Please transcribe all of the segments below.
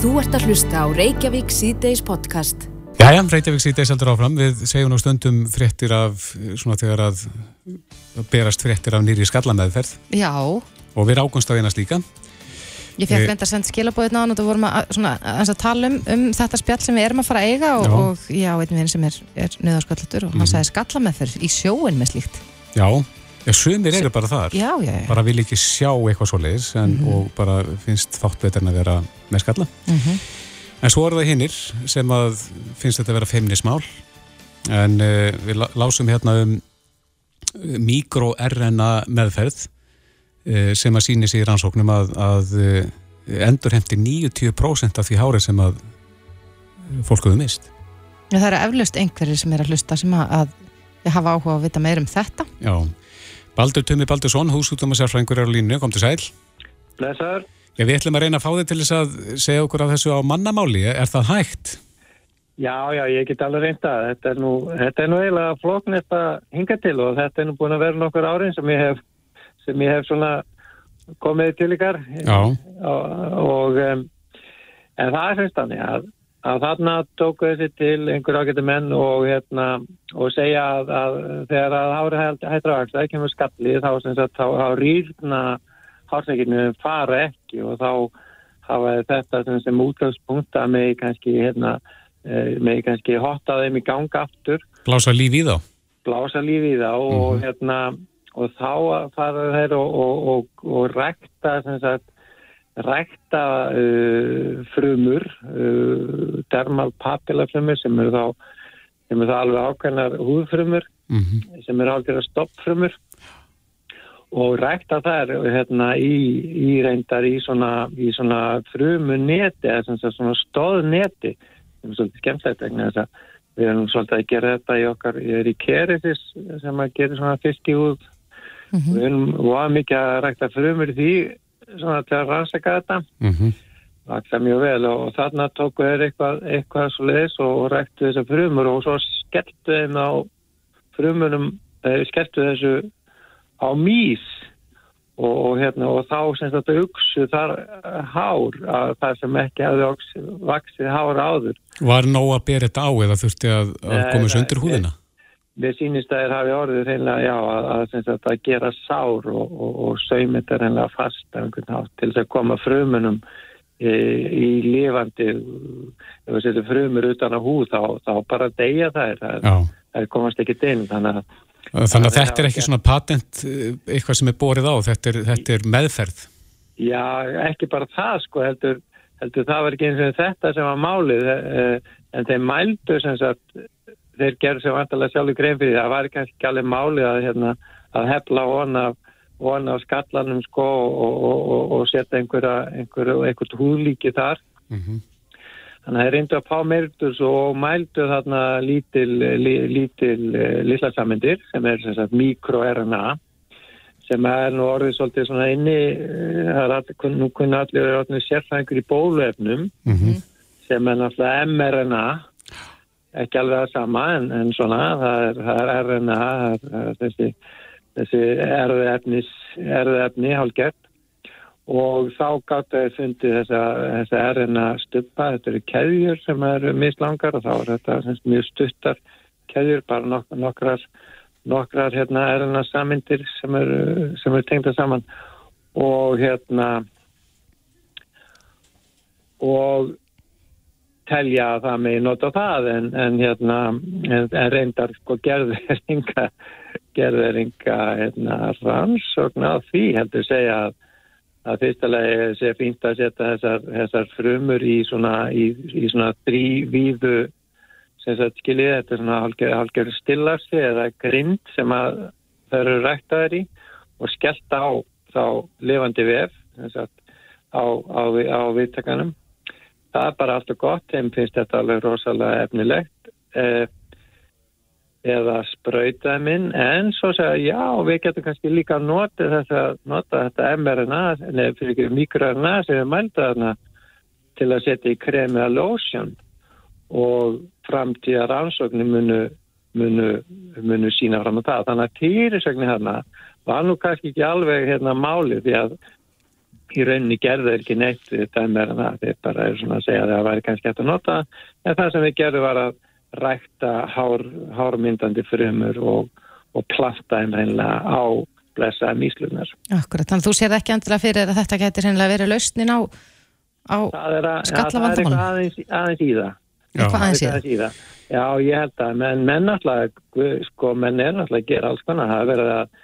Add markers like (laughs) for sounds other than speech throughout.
Þú ert að hlusta á Reykjavík C-Days podcast. Jæja, Reykjavík C-Days heldur áfram. Við segjum nú stundum fréttir af, svona þegar að berast fréttir af nýri skallameðferð. Já. Og við águmst á einast líka. Ég fekk reynda að senda skilabóðið náðan og þú vorum að, svona, að tala um, um þetta spjall sem við erum að fara að eiga og já, og, já einn veginn sem er, er nöðarskallutur og mm. hann mhm. sagði skallameðferð í sjóin með slíkt. Já, Já, sumir eru bara þar, já, já, já. bara vil ekki sjá eitthvað svo leiðis mm -hmm. og bara finnst þátt betur en að vera með skalla. Mm -hmm. En svo eru það hinnir sem að finnst þetta að vera feimnismál en uh, við lásum hérna um eh, mikro-RNA meðferð uh, sem að síni sér í rannsóknum að, að uh, endur hefndi 90% af því hárið sem að fólk hefur mist. Það eru eflaust einhverjir sem er að hlusta sem að, að hafa áhuga að vita meir um þetta. Já. Baldur Tumi Baldursson, húsútumarsarfrængur er á línu, kom til sæl. Blessaður. Já, við ætlum að reyna að fá þig til þess að segja okkur af þessu á mannamáli. Er það hægt? Já, já, ég get alveg reynda. Þetta er nú, þetta er nú eiginlega floknett að hinga til og þetta er nú búin að vera nokkur árin sem ég hef, sem ég hef svona komið til ykkar. Já. Og, og um, en það er semst þannig að að þarna tóku þessi til einhver ágættu menn og, hérna, og segja að, að þegar að hári hættra vaks, það kemur skallið þá, þá, þá rýrna hálfsveikinu fara ekki og þá hafa þetta sem, sem útgangspunkt að með kannski, hérna, eh, með kannski hotta þeim í ganga aftur. Blása líf í þá? Blása líf í þá mm -hmm. og, hérna, og þá fara þeir og, og rekta sem sagt rækta uh, frumur, uh, dermal papillafrumur sem eru þá, sem eru þá alveg ákveðnar húðfrumur mm -hmm. sem eru alveg stoppfrumur og rækta þær hérna, í, í reyndar í svona, í svona frumuneti eða svona stóðneti sem er svolítið skemmtilegt vegna þess að við erum svolítið að gera þetta í okkar, ég er í Keresis sem að gera svona fiskihúð mm -hmm. við erum og mikið að rækta frumur í því svona til að rannsaka þetta mm -hmm. vaksa mjög vel og þarna tóku þeir eitthvað, eitthvað svo leiðis og ræktu þessar frumur og svo skelltu þeim á frumunum, þeir skelltu þessu á mís og, og hérna og þá sem þetta hugsu þar hár að það sem ekki hefði vaksið hár áður. Var nóg að bera þetta á eða þurfti að, að komast undir húðina? Við sínist að það hafi orðið reynilega, já, að, að, að gera sár og, og, og saumit er reynilega fast af einhvern nátt til þess að koma frumunum í, í lifandi, ef við setjum frumur utan á húð, þá, þá bara deyja þær, það, það komast ekki inn, þannig að... Þannig að þetta er ekki svona patent eh, eitthvað sem er borið á, þetta er, þetta er meðferð? Já, ekki bara það, sko, heldur, heldur það var ekki eins og þetta sem var málið, eh, en þeir mældu sem sagt þeir gerðu sem vantilega sjálfur grein fyrir það var kannski ekki alveg málið að, hérna, að hefla vona, vona á skallanum sko og, og, og, og setja einhverja einhver, einhvert húðlíki þar mm -hmm. Þannig að þeir reyndu að pá meirtus og mældu þarna lítil lítil eh, lilla samindir sem er sem sagt mikro-RNA sem er nú orðið svolítið svona inni eh, það er nú kunni allir orðið sérfængur í bóluefnum mm -hmm. sem er náttúrulega mRNA ekki alveg að sama en, en svona það er, það er RNA það er, þessi, þessi erðefni hálfgett og þá gátt að fundi þessa, þessa RNA stuppa þetta eru keðjur sem eru mislangar og þá er þetta semst, mjög stuttar keðjur, bara nok nokkrar nokkrar hérna, RNA samindir sem eru, eru tengda saman. Og hérna og telja að það með nota það en, en, hérna, en, en reyndar sko gerður enga, gerður enga hérna, rannsókn á því heldur segja að, að fyrstulega sé fínt að setja þessar, þessar frumur í svona, í, í svona þrývíðu sem sagt skiljið, þetta er svona hálfgerð stillarsi eða grind sem að þau eru ræktaður í og skellt á þá lifandi vef sagt, á, á, á viðtakanum það er bara alltaf gott, þeim finnst þetta alveg rosalega efnilegt. Eh, eða spröytaði minn, en svo segja já, við getum kannski líka nota þetta, nota þetta mRNA nefnir fyrir ekki mikroRNA sem er mældaðarna til að setja í kremi að lotion. Og framtíða rannsóknir munu, munu, munu sína fram á það. Þannig að týrisögnin hérna var nú kannski ekki alveg hérna málið því að í rauninni gerðu ekki neitt þetta er meira það, þeir bara er svona að segja að það væri kannski eftir að nota. En það sem við gerðum var að rækta hár, hármyndandi frumur og, og planta þeim reynilega á blessa míslunar. Akkurat, þannig að þú séð ekki endilega fyrir að þetta getur reynilega verið lausnin á, á skallavandamálum. Það er aðeins, aðeins í það. Eitthvað aðeins í það. Já, ég held að menn, menn náttúrulega, sko, menn er náttúrulega að gera alls konar, það er verið að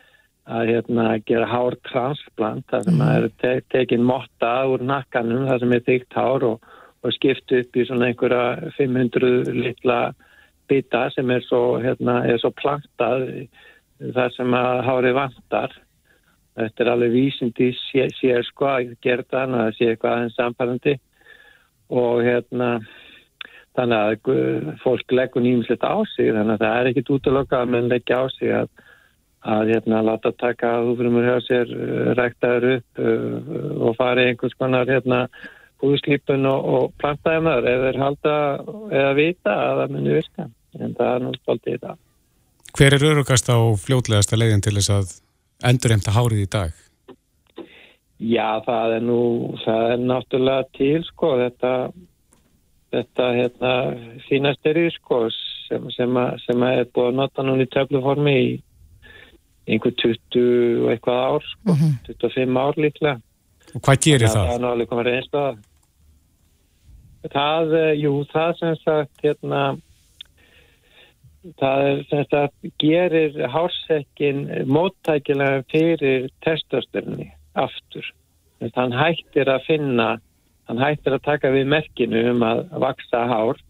að hérna, gera hár transplant þar sem mm. er te tekin motta úr nakkanum þar sem er þygt hár og, og skipt upp í svona einhverja 500 litla bita sem er svo, hérna, er svo plantað þar sem að hárið vantar. Þetta er alveg vísindi sér sé, sko að gera það að sé eitthvað aðeins samfærandi og hérna þannig að fólk leggur nýmislegt á sig þannig að það er ekkit út að loka að mann leggja á sig að að hérna láta taka húfrumur hjá sér uh, ræktaður upp uh, og fara í einhvers konar hérna húslípun og, og plantaðunar eða er halda eða vita að það muni virka en það er nú spaldið í dag. Hver er örugast á fljótlegasta leiðin til þess að endurhemta hárið í dag? Já, það er nú það er náttúrulega til sko þetta þetta hérna sínasterið sko sem, sem, að, sem að er búið að nota núna í töfluformi í einhver 20 og eitthvað ár sko, mm -hmm. 25 ár líklega Og hvað gerir það? Það er náttúrulega komið reynst að það, eh, jú, það sem sagt hérna það er sem sagt gerir hársekkin móttækilega fyrir testasturni aftur. Þann hættir að finna hann hættir að taka við merkinu um að vaksa hár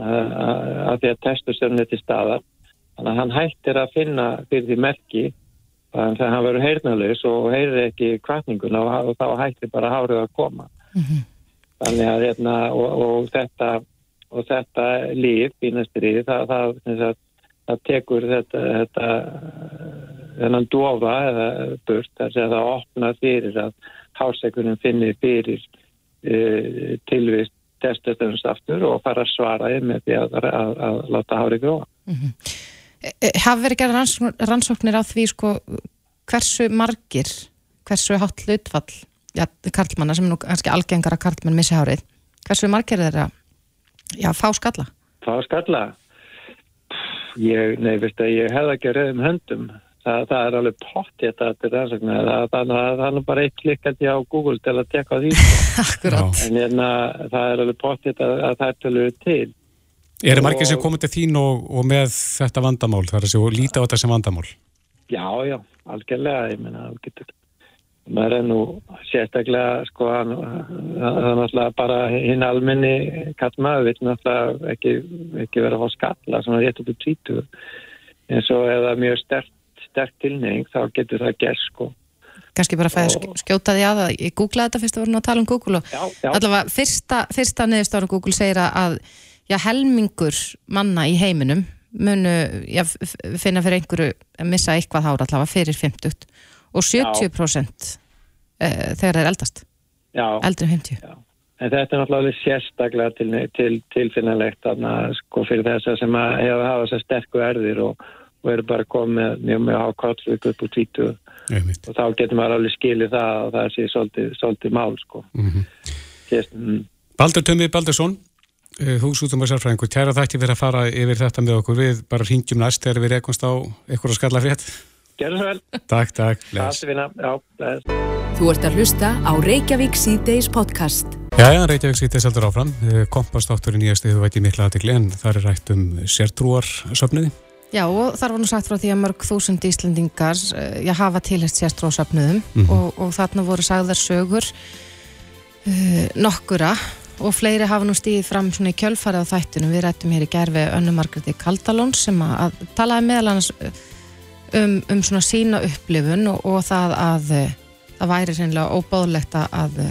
að því að testasturni er til staðar. Þannig að hann hættir að finna fyrir því merki þannig að hann verður heyrnalus og heyrir ekki kvartninguna og þá hættir bara hárið að koma. Mm -hmm. Þannig að hérna, og, og þetta og þetta líf í næstri það, það, það, það tekur þetta, þetta þennan dofa eða burt þess að það opna fyrir að hársekunum finnir fyrir uh, tilvist testastunins aftur og fara að svara með því að, að, að, að láta hárið gróða. Mm -hmm. Eh, hafa verið gerð rannsóknir á því sko, hversu margir, hversu hátt hlutfall, já, karlmanna sem nú kannski algengar að karlmann missi hárið, hversu margir er þeirra, já, fá skalla? Fá skalla? Ég, nei, veist að ég hef ekki reyðum höndum. Það, það er alveg pott þetta til rannsóknir. Það, það, það er bara eitt klikkandi á Google til að tekka því. (laughs) Akkurát. En hérna, það er alveg pott þetta að það er til. Er það margir sem komið til þín og, og með þetta vandamál, þar að séu og líta á þetta sem vandamál? Já, já, algjörlega, ég menna, maður er nú sérstaklega, sko, það er náttúrulega bara hinn almenni kattmaður, við náttúrulega ekki, ekki vera á skalla, svona rétt upp í tvítu, en svo ef það er mjög sterk, sterk tilneying, þá getur það gerð, sko. Kanski bara að fæða skjóta því að ég googlaði þetta fyrst að voru nú að tala um Google og já, já. allavega fyrsta, fyrsta neðustáru Google segir að já, helmingur manna í heiminum munu já, finna fyrir einhverju að missa eitthvað hára allavega fyrir 50 og 70% e, þegar það er eldast já. eldri 50 En þetta er náttúrulega sérstaklega til, til, tilfinnilegt sko, fyrir þess að sem að hefa hafa þess að sterku erðir og, og eru bara komið mjög mjög ákvátsvík upp úr tvítu og þá getur maður alveg skilið það og það sé svolítið, svolítið mál sko. mm -hmm. Mm. Baldur Tömi Baldursson húsútum og sérfræðingur, tæra þætti fyrir að fara yfir þetta með okkur, við bara ringjum næst þegar við rekumst á eitthvað skallafrétt. Gerðu svo vel. Takk, takk, Þú ert að hlusta á Reykjavík C-Days podcast. Jæja, Reykjavík C-Days heldur áfram. Kompastátturinn í æstu hefur vætið mikla aðtegli en það er rætt um sértrúarsöfniði Já, og þar var nú sagt frá því að mörg þúsund íslendingar eh, já, hafa tilhægt sértrúarsöfniðum mm -hmm. og, og þarna voru sagðar sögur uh, nokkura og fleiri hafa nú stíðið fram svona í kjölfarið á þættunum. Við rættum hér í gerfi önnu Margreði Kaldalón sem að, að talaði meðal annars um, um svona sína upplifun og, og það að það væri reynilega óbáðlegt að,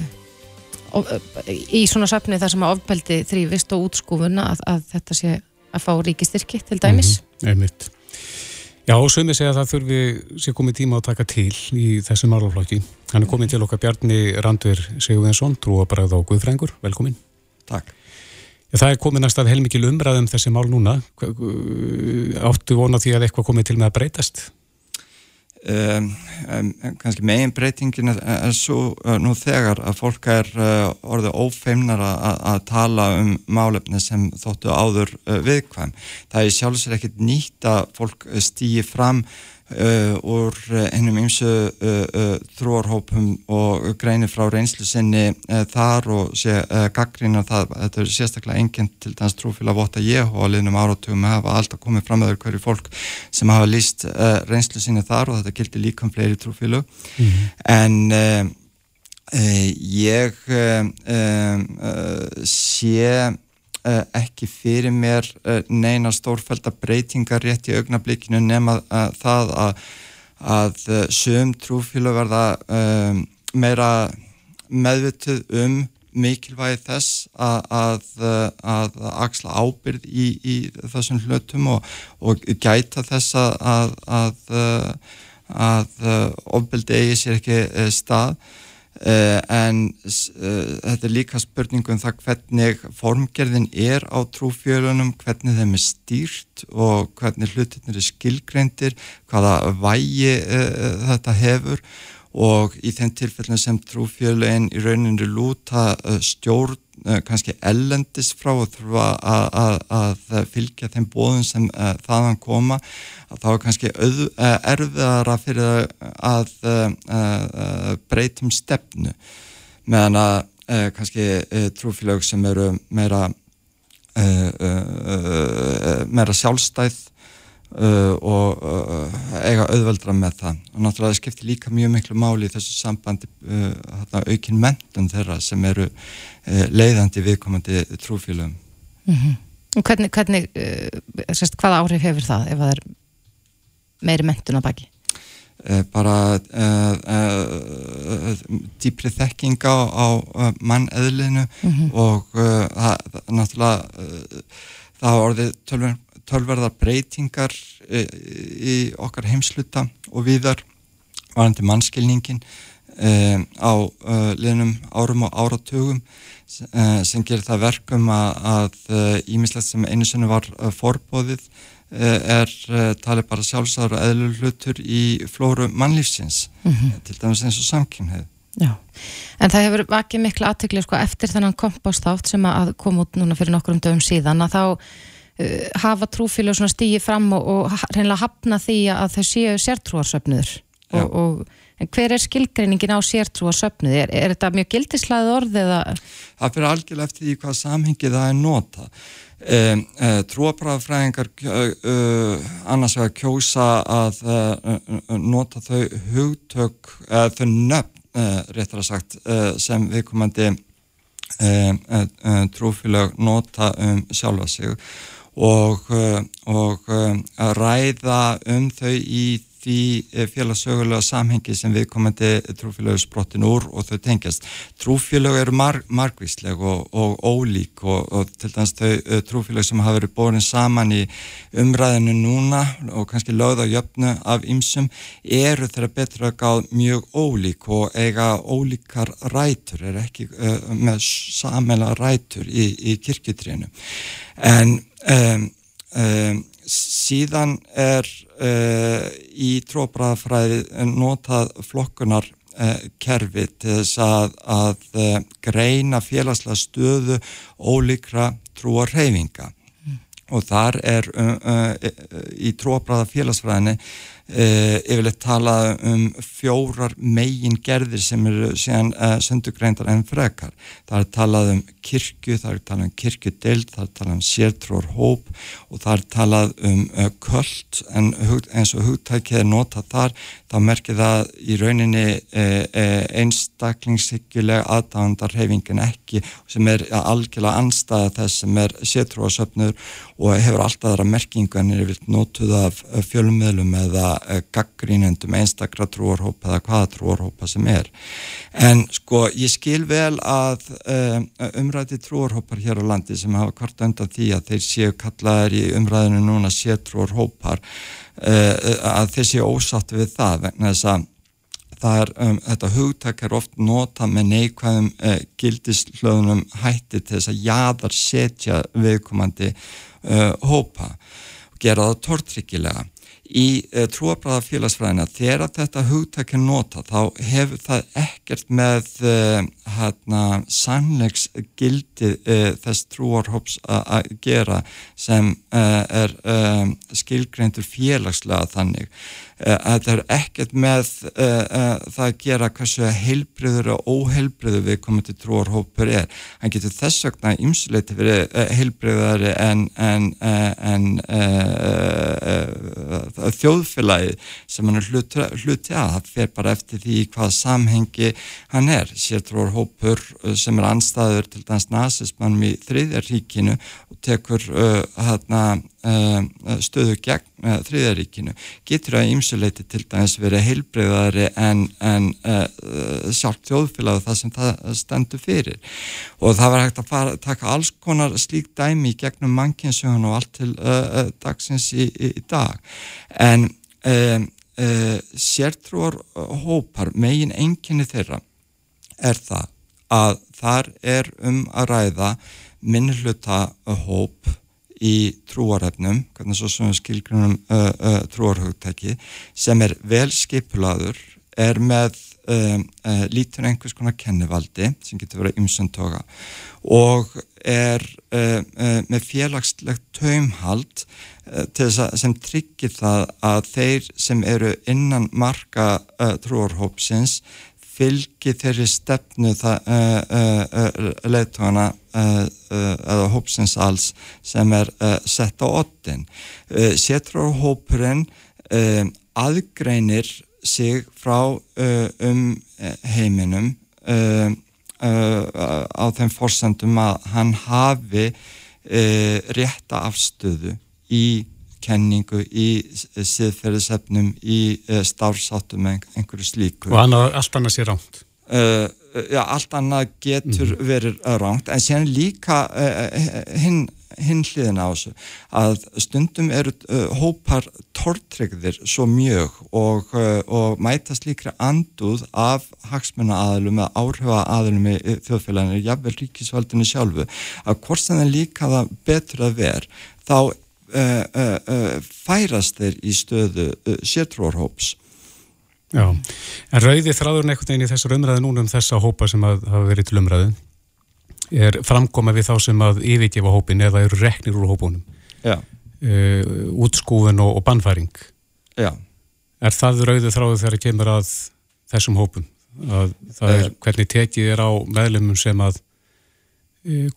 að í svona söfni þar sem að ofbeldi þrývist og útskúfuna að, að þetta sé að fá ríkistyrki til dæmis. Mm -hmm, Já, og sögum við segja að það þurfi sér komið tíma að taka til í þessum málaflokki. Hann er komið til okkar Bjarni Randver Sigurðinsson, trúabræð á Guðfrængur. Velkomin. Takk. Það er komið næst að heilmikið umræðum þessi mál núna. Áttu vona því að eitthvað komið til með að breytast? Um, um, kannski megin breytingin er, er svo uh, nú þegar að fólk er uh, orðið ófeimnar að tala um málefni sem þóttu áður uh, viðkvæm. Það er sjálfsvegar ekkert nýtt að fólk stýji fram úr hennum ymsu uh, uh, þróarhópum og greinir frá reynslu sinni þar og sé gaggrína það þetta er sérstaklega enginn til dæmis trúfélag vota ég og liðnum áratugum hafa alltaf komið fram með hverju fólk sem hafa líst reynslu sinni þar og þetta gildi líka um fleiri trúfélag mm -hmm. en ég sé Uh, ekki fyrir mér uh, neina stórfælda breytingar rétt í augnablikinu nema uh, það að, að sögum trúfílu verða um, meira meðvituð um mikilvægi þess að, að, að axla ábyrð í, í þessum hlutum og, og gæta þess að ofbeldi eigi sér ekki stað en uh, þetta er líka spurningum það hvernig formgerðin er á trúfjölunum, hvernig þeim er stýrt og hvernig hlutinir er skilgreindir, hvaða vægi uh, þetta hefur. Og í þeim tilfellin sem trúfjölun í rauninu lúta stjórn kannski ellendis frá og þurfa að fylgja þeim bóðum sem þaðan koma að þá er kannski öð, eh, erfiðara fyrir að, að, að breytum stefnu. Meðan að eh, kannski eh, trúfélög sem eru meira meira sjálfstæð og eiga auðveldra með það og náttúrulega skiptir líka mjög miklu máli í þessu sambandi aukinn mentun þeirra sem eru leiðandi viðkomandi trúfélögum mm -hmm. Hvernig, hvernig sérst, hvaða áhrif hefur það ef það er meiri mentun á baki? Bara uh, uh, dýpri þekking á, á manneðlinu mm -hmm. og það náttúrulega það hafa orðið tölver, tölverðar breytingar í okkar heimsluta og viðar varandi mannskilningin á liðnum árum og áratugum sem gerir það verkum að ímislegt sem einu senu var forbóðið Eh, er eh, talið bara sjálfsæður og eðlur hlutur í flóru mannlýfsins mm -hmm. til dæmis eins og samkynneið Já, en það hefur vakið miklu aðtökli sko, eftir þennan kompástátt sem að kom út núna fyrir nokkrum dögum síðan að þá uh, hafa trúfílu stígi fram og, og reynilega hafna því að þau séu sértrúarsöfnuður og, og hver er skilgreiningin á sértrúarsöfnuð? Er, er þetta mjög gildislaðið orð eða? Það fyrir algjörlega eftir því hvað samhengi það er notað Um, uh, trúabræðafræðingar uh, annars vegar kjósa að uh, nota þau hugtök, þau nöfn réttar að sagt sem viðkomandi trúfélag nota um sjálfa sig og, og að ræða um þau í því eh, félagsögulega samhengi sem við komandi trúfélögur sprottin úr og þau tengjast. Trúfélög eru mar margvísleg og, og ólík og, og til dæmis þau eh, trúfélög sem hafa verið borin saman í umræðinu núna og kannski lögða jöfnu af ymsum eru þeirra betra gáð mjög ólík og eiga ólíkar rætur, er ekki uh, með samela rætur í, í kirkutrínu. En um, um, síðan er uh, í tróbræðafræði notað flokkunar uh, kerfi til þess að, að uh, greina félagslega stöðu ólíkra trúar reyfinga mm. og þar er í tróbræða félagsfræðinni yfirleitt talað um fjórar megin gerðir sem eru síðan uh, söndugreindar en frekar. Það er talað um kirkju, það er talað um kirkjudeld, það er talað um sértrór hóp og það er talað um uh, köld en hug, eins og hugtækið er notað þar, þá merkir það í rauninni einstaklingshyggjulega aðdáðandar hefingin ekki sem er algjörlega anstæða þess sem er sértróasöfnur og hefur alltaf aðra merkingu en er vilt notuð af fjölumöðlum eða Eh, gaggrínendum einstakra trúarhópa eða hvaða trúarhópa sem er. En sko ég skil vel að um, umræti trúarhópar hér á landi sem hafa hvort undan því að þeir séu kallaðir í umræðinu núna sétrúarhópar uh, að þeir séu ósátti við það vegna þess að er, um, þetta hugtak er oft nota með neikvæðum uh, gildislöðunum hætti til þess að jáðar setja viðkomandi uh, hópa og gera það tortryggilega í uh, trúabræða félagsfræðina þegar þetta hugtak er nota þá hefur það ekkert með uh, hérna, sannleiks gildi uh, þess trúarhóps að gera sem er skilgreindur félagslega þannig. Eh, þetta er ekkert með uh, uh, það að gera hversu heilbriður og óheilbriður við komum til trúarhópur er. Hann getur þess vegna ymsuleiti verið heilbriðari en, en, en þjóðfélagi sem hann er hluti hlut, að. Það fer bara eftir því hvað samhengi hann er. Sér trúarhópur sem er anstæður til dans nazismannum í þriðjaríkinu og tekur hérna stöðu gegn uh, þriðaríkinu getur að ýmsuleiti til dæmis verið heilbreyðari en, en uh, sjálf þjóðfélag það sem það stendur fyrir. Og það var hægt að fara, taka alls konar slík dæmi gegnum mannkynnsugun og allt til uh dagsins í, í, í dag. En um, sértrúar hópar megin enginni þeirra er það að þar er um að ræða minnluta hóp í trúarefnum, hvernig svo sem skilgrunum uh, uh, trúarhugtæki sem er vel skipulaður, er með um, uh, lítur einhvers konar kennivaldi sem getur verið ymsöntoga og er uh, uh, með félagslegt taumhald uh, sem tryggir það að þeir sem eru innan marka trúarhópsins fylgi þeirri stefnu uh, uh, uh, leðtóna eða hópsins alls sem er sett á ottin. Sétráhópurinn aðgreinir sig frá um heiminum á þeim fórsendum að hann hafi rétta afstöðu í kenningu í siðferðisefnum í starfsáttum með einhverju slíku. Og annað, allt annað sé ránt? Uh, já, allt annað getur mm. verið ránt, en sér líka uh, hinn hin hliðin á þessu að stundum eru hópar tortryggðir svo mjög og, og mætast líkra anduð af hagsmunna aðlum eða áhrifa aðlum í þjóðfélaginu, jafnvel ríkisvaldinu sjálfu, að hvort sem það líka það betur að vera, þá uh, uh, færast þeir í stöðu sértrúarhóps. Já, en rauði þráðurinn einhvern veginn í þessar umræðu núna um þessa hópa sem að hafa verið til umræðu er framkoma við þá sem að yfirgefa hópin eða eru reknir úr hópunum. Uh, útskúfin og, og bannfæring. Já. Er það rauði þráðu þegar það kemur að þessum hópum? Að það er hvernig tekið er á meðlumum sem að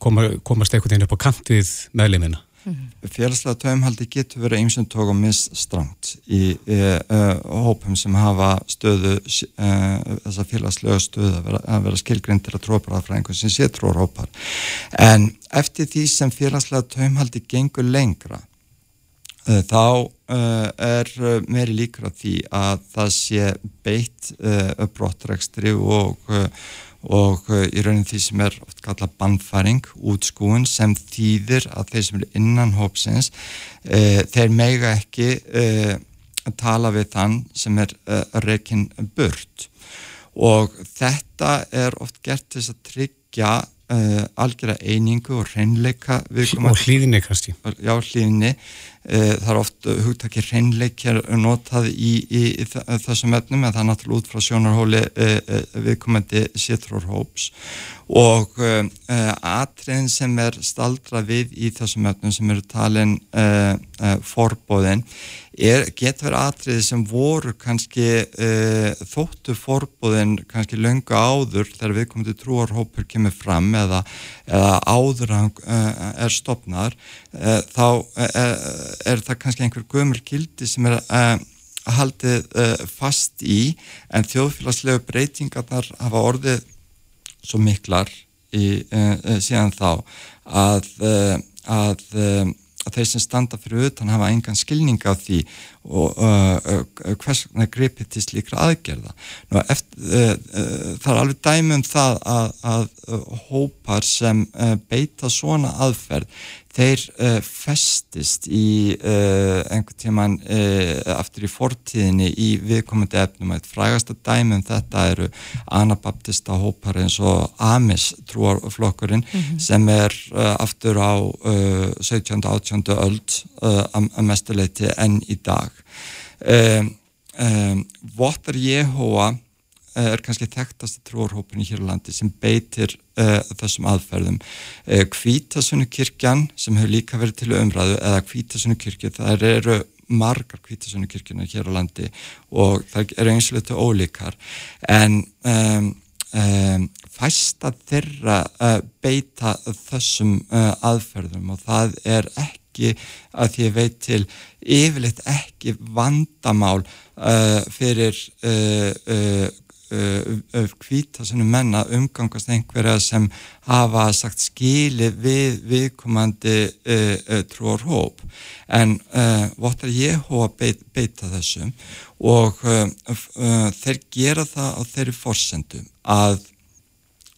koma, komast einhvern veginn upp á kantið meðlumina? Mm -hmm. Félagslega taumhaldi getur verið einsum tók og misstrangt í uh, uh, hópum sem hafa stöðu, uh, þessa félagslega stöðu að vera, vera skilgrindir að trópara frá einhvern sem sé trórópar. En eftir því sem félagslega taumhaldi gengur lengra, þá er meiri líkur á því að það sé beitt brottrækstri og og uh, í raunin því sem er oft kalla bannfæring, útskúin sem þýðir að þeir sem eru innan hópsins uh, þeir meiga ekki að tala við þann sem er rekin burt. Og þetta er oft gert til að tryggja algjörða einingu og reynleika og hlýðinni kannski. Já hlýðinni Eh, það er oft hugtakir hreinleikjar notað í, í, í þessum efnum en það er náttúrulega út frá sjónarhóli eh, eh, viðkomandi sétrórhóps og atriðin sem er staldra við í þessum efnum sem eru talin forbóðin getur verið atriði sem voru kannski þóttu forbúðin kannski löngu áður þegar við komum til trúarhópur kemur fram eða, eða áður er stopnar þá er það kannski einhver gömur kildi sem er haldið fast í en þjóðfélagslegu breytingarnar hafa orðið svo miklar í, síðan þá að að að þeir sem standa fyrir utan hafa engan skilning á því og hvers vegna gripið til slíkra aðgerða. Nú, eftir, það er alveg dæmum það að, að hópar sem beita svona aðferð þeir uh, festist í uh, einhvern tíman uh, aftur í fortíðinni í viðkomandi efnum að frægasta dæmum þetta eru anabaptista hópar eins og Amis trúarflokkurinn mm -hmm. sem er aftur á 17. 18. öld að mestuleiti enn í dag dag um, um, Votar Jehova er kannski þekktasti trúarhópinu hér á landi sem beitir uh, þessum aðferðum. Uh, Kvítasunukirkjan sem hefur líka verið til umræðu eða Kvítasunukirkju, það eru margar Kvítasunukirkjuna hér á landi og það eru einslutu ólíkar en um, um, fæsta þeirra uh, beita þessum aðferðum og það er ekki að því að veit til yfirleitt ekki vandamál fyrir kvítasunum uh, menna umgangast einhverja sem hafa sagt skili við viðkomandi uh, uh, trúarhóp en Votar Jehova beit, beita þessum og þeir gera það á þeirri forsendum að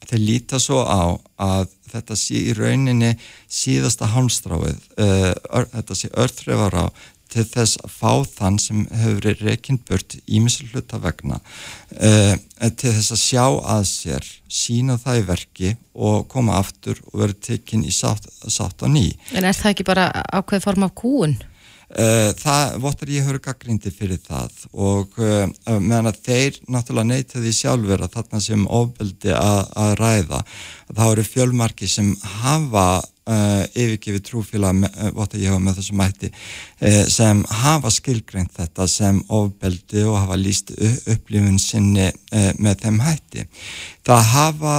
þeir líta svo á að þetta sé í rauninni síðasta hálmstráið, þetta sé örþrefar á til þess að fá þann sem hefur verið reikinn burt ímislu hluta vegna uh, til þess að sjá að sér, sína það í verki og koma aftur og vera tekinn í sátt, sátt á ný. En er það ekki bara ákveð form af kúun? Uh, það votar ég höfður gaggrindi fyrir það og uh, meðan að þeir náttúrulega neyta því sjálfur að þarna sem ofbeldi að ræða þá eru fjölmarki sem hafa Uh, yfirgifið trúfélag uh, með þessum mætti uh, sem hafa skilgreint þetta sem ofbeldi og hafa líst upplifun sinni með þeim hætti. Það hafa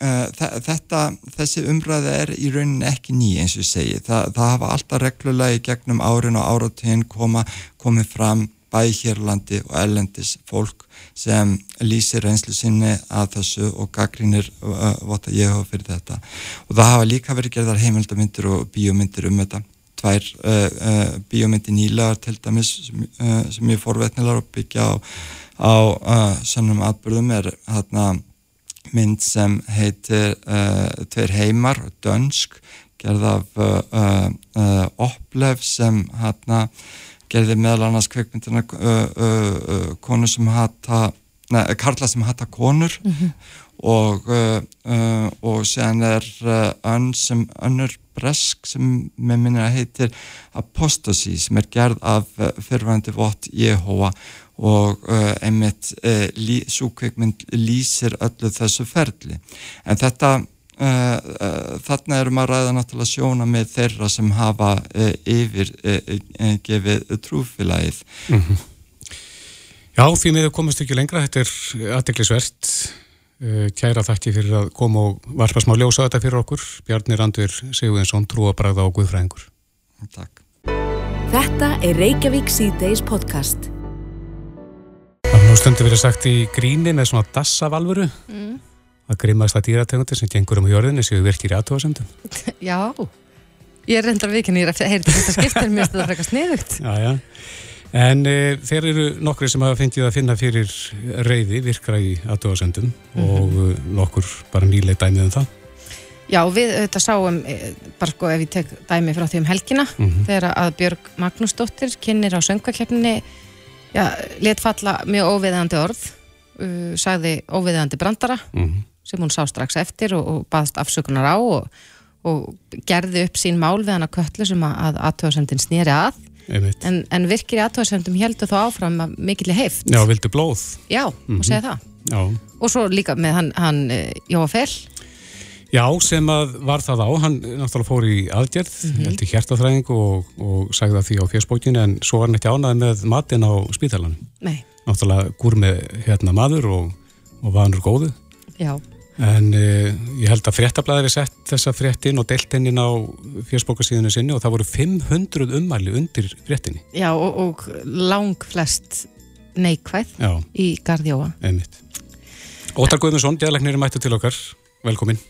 þetta, þessi umræða er í rauninni ekki ný eins og ég segi. Það, það hafa alltaf reglulega í gegnum árin og áratögin komið fram bæði hérlandi og ellendis fólk sem lýsir reynslu sinni að þessu og gaggrínir uh, vota ég hafa fyrir þetta. Og það hafa líka verið gerðar heimildamindir og bíómyndir um þetta. Tvær uh, uh, bíómyndir nýlagar til dæmis sem, sem ég fórvetnilar að byggja á, á sönnum atbyrðum er hérna mynd sem heitir uh, Tveir heimar, dönsk gerð af Oplef sem hérna gerði meðal annars kveikmyndina uh, uh, uh, konu sem hata neða, karla sem hata konur mm -hmm. og og sen er önn sem önnur bresk sem með minna heitir Apostasy sem er gerð af fyrrvændi vott Jehova og uh, einmitt uh, lí, súkveikmynd lýsir öllu þessu ferli. En þetta Uh, uh, þarna erum að ræða náttúrulega sjóna með þeirra sem hafa uh, yfir gefið trúfélagið. Mm -hmm. Já, því miður komast ekki lengra. Þetta er aðdeklisvert kæra þakki fyrir að koma og varpa smá ljósa þetta fyrir okkur. Bjarni Randur Sigurðinsson, trúabræða og guðfræðingur. Takk. Þetta er Reykjavík C-Days podcast Það er nú stundu verið sagt í gríni með svona dassavalvuru mm að grimmast að dýrategundir sem gengur um hjörðinni séu virkir í aðtóðasöndum. (laughs) Já, ég er reyndar vikinni að heyrta þetta skiptir mjög stöða frekar sniðugt. Já, já. En e, þeir eru nokkri sem hafa fengið að finna fyrir reyði virkra í aðtóðasöndum mm -hmm. og e, nokkur bara nýlega dæmið um það. Já, við auðvitað sáum, e, bara sko ef ég tek dæmi frá því um helgina, mm -hmm. þegar að Björg Magnúsdóttir kynir á söngvakefninni, já, let falla mjög óviðandi orð, uh, sagði óviðandi brandara, mm -hmm sem hún sá strax eftir og, og baðst afsökunar á og, og gerði upp sín mál við hann að köllu sem að aðtöðasemdin snýri að. En, en virkir í aðtöðasemdum heldur þó áfram að mikilli heift. Já, vildu blóð. Já, mm -hmm. og segja það. Já. og svo líka með hann, hann eh, Jóa Fell Já, sem að var það á, hann náttúrulega fór í aðgerð, mm -hmm. heldur hjertaþræðing og, og sagði það því á fjöspókinu en svo var hann ekki ánað með matin á spítalan Nei Náttúrulega gúr með hérna maður og, og vanur góðu Já En uh, ég held að fréttablaðir er sett þessa fréttin og delt hennin á fjörsbókarsíðinu sinni og það voru 500 ummæli undir fréttinni. Já og, og lang flest neikvæð Já. í Garðjóa. Einmitt. Óttar Guðmundsson, djæðleiknir er mættu til okkar. Velkomin.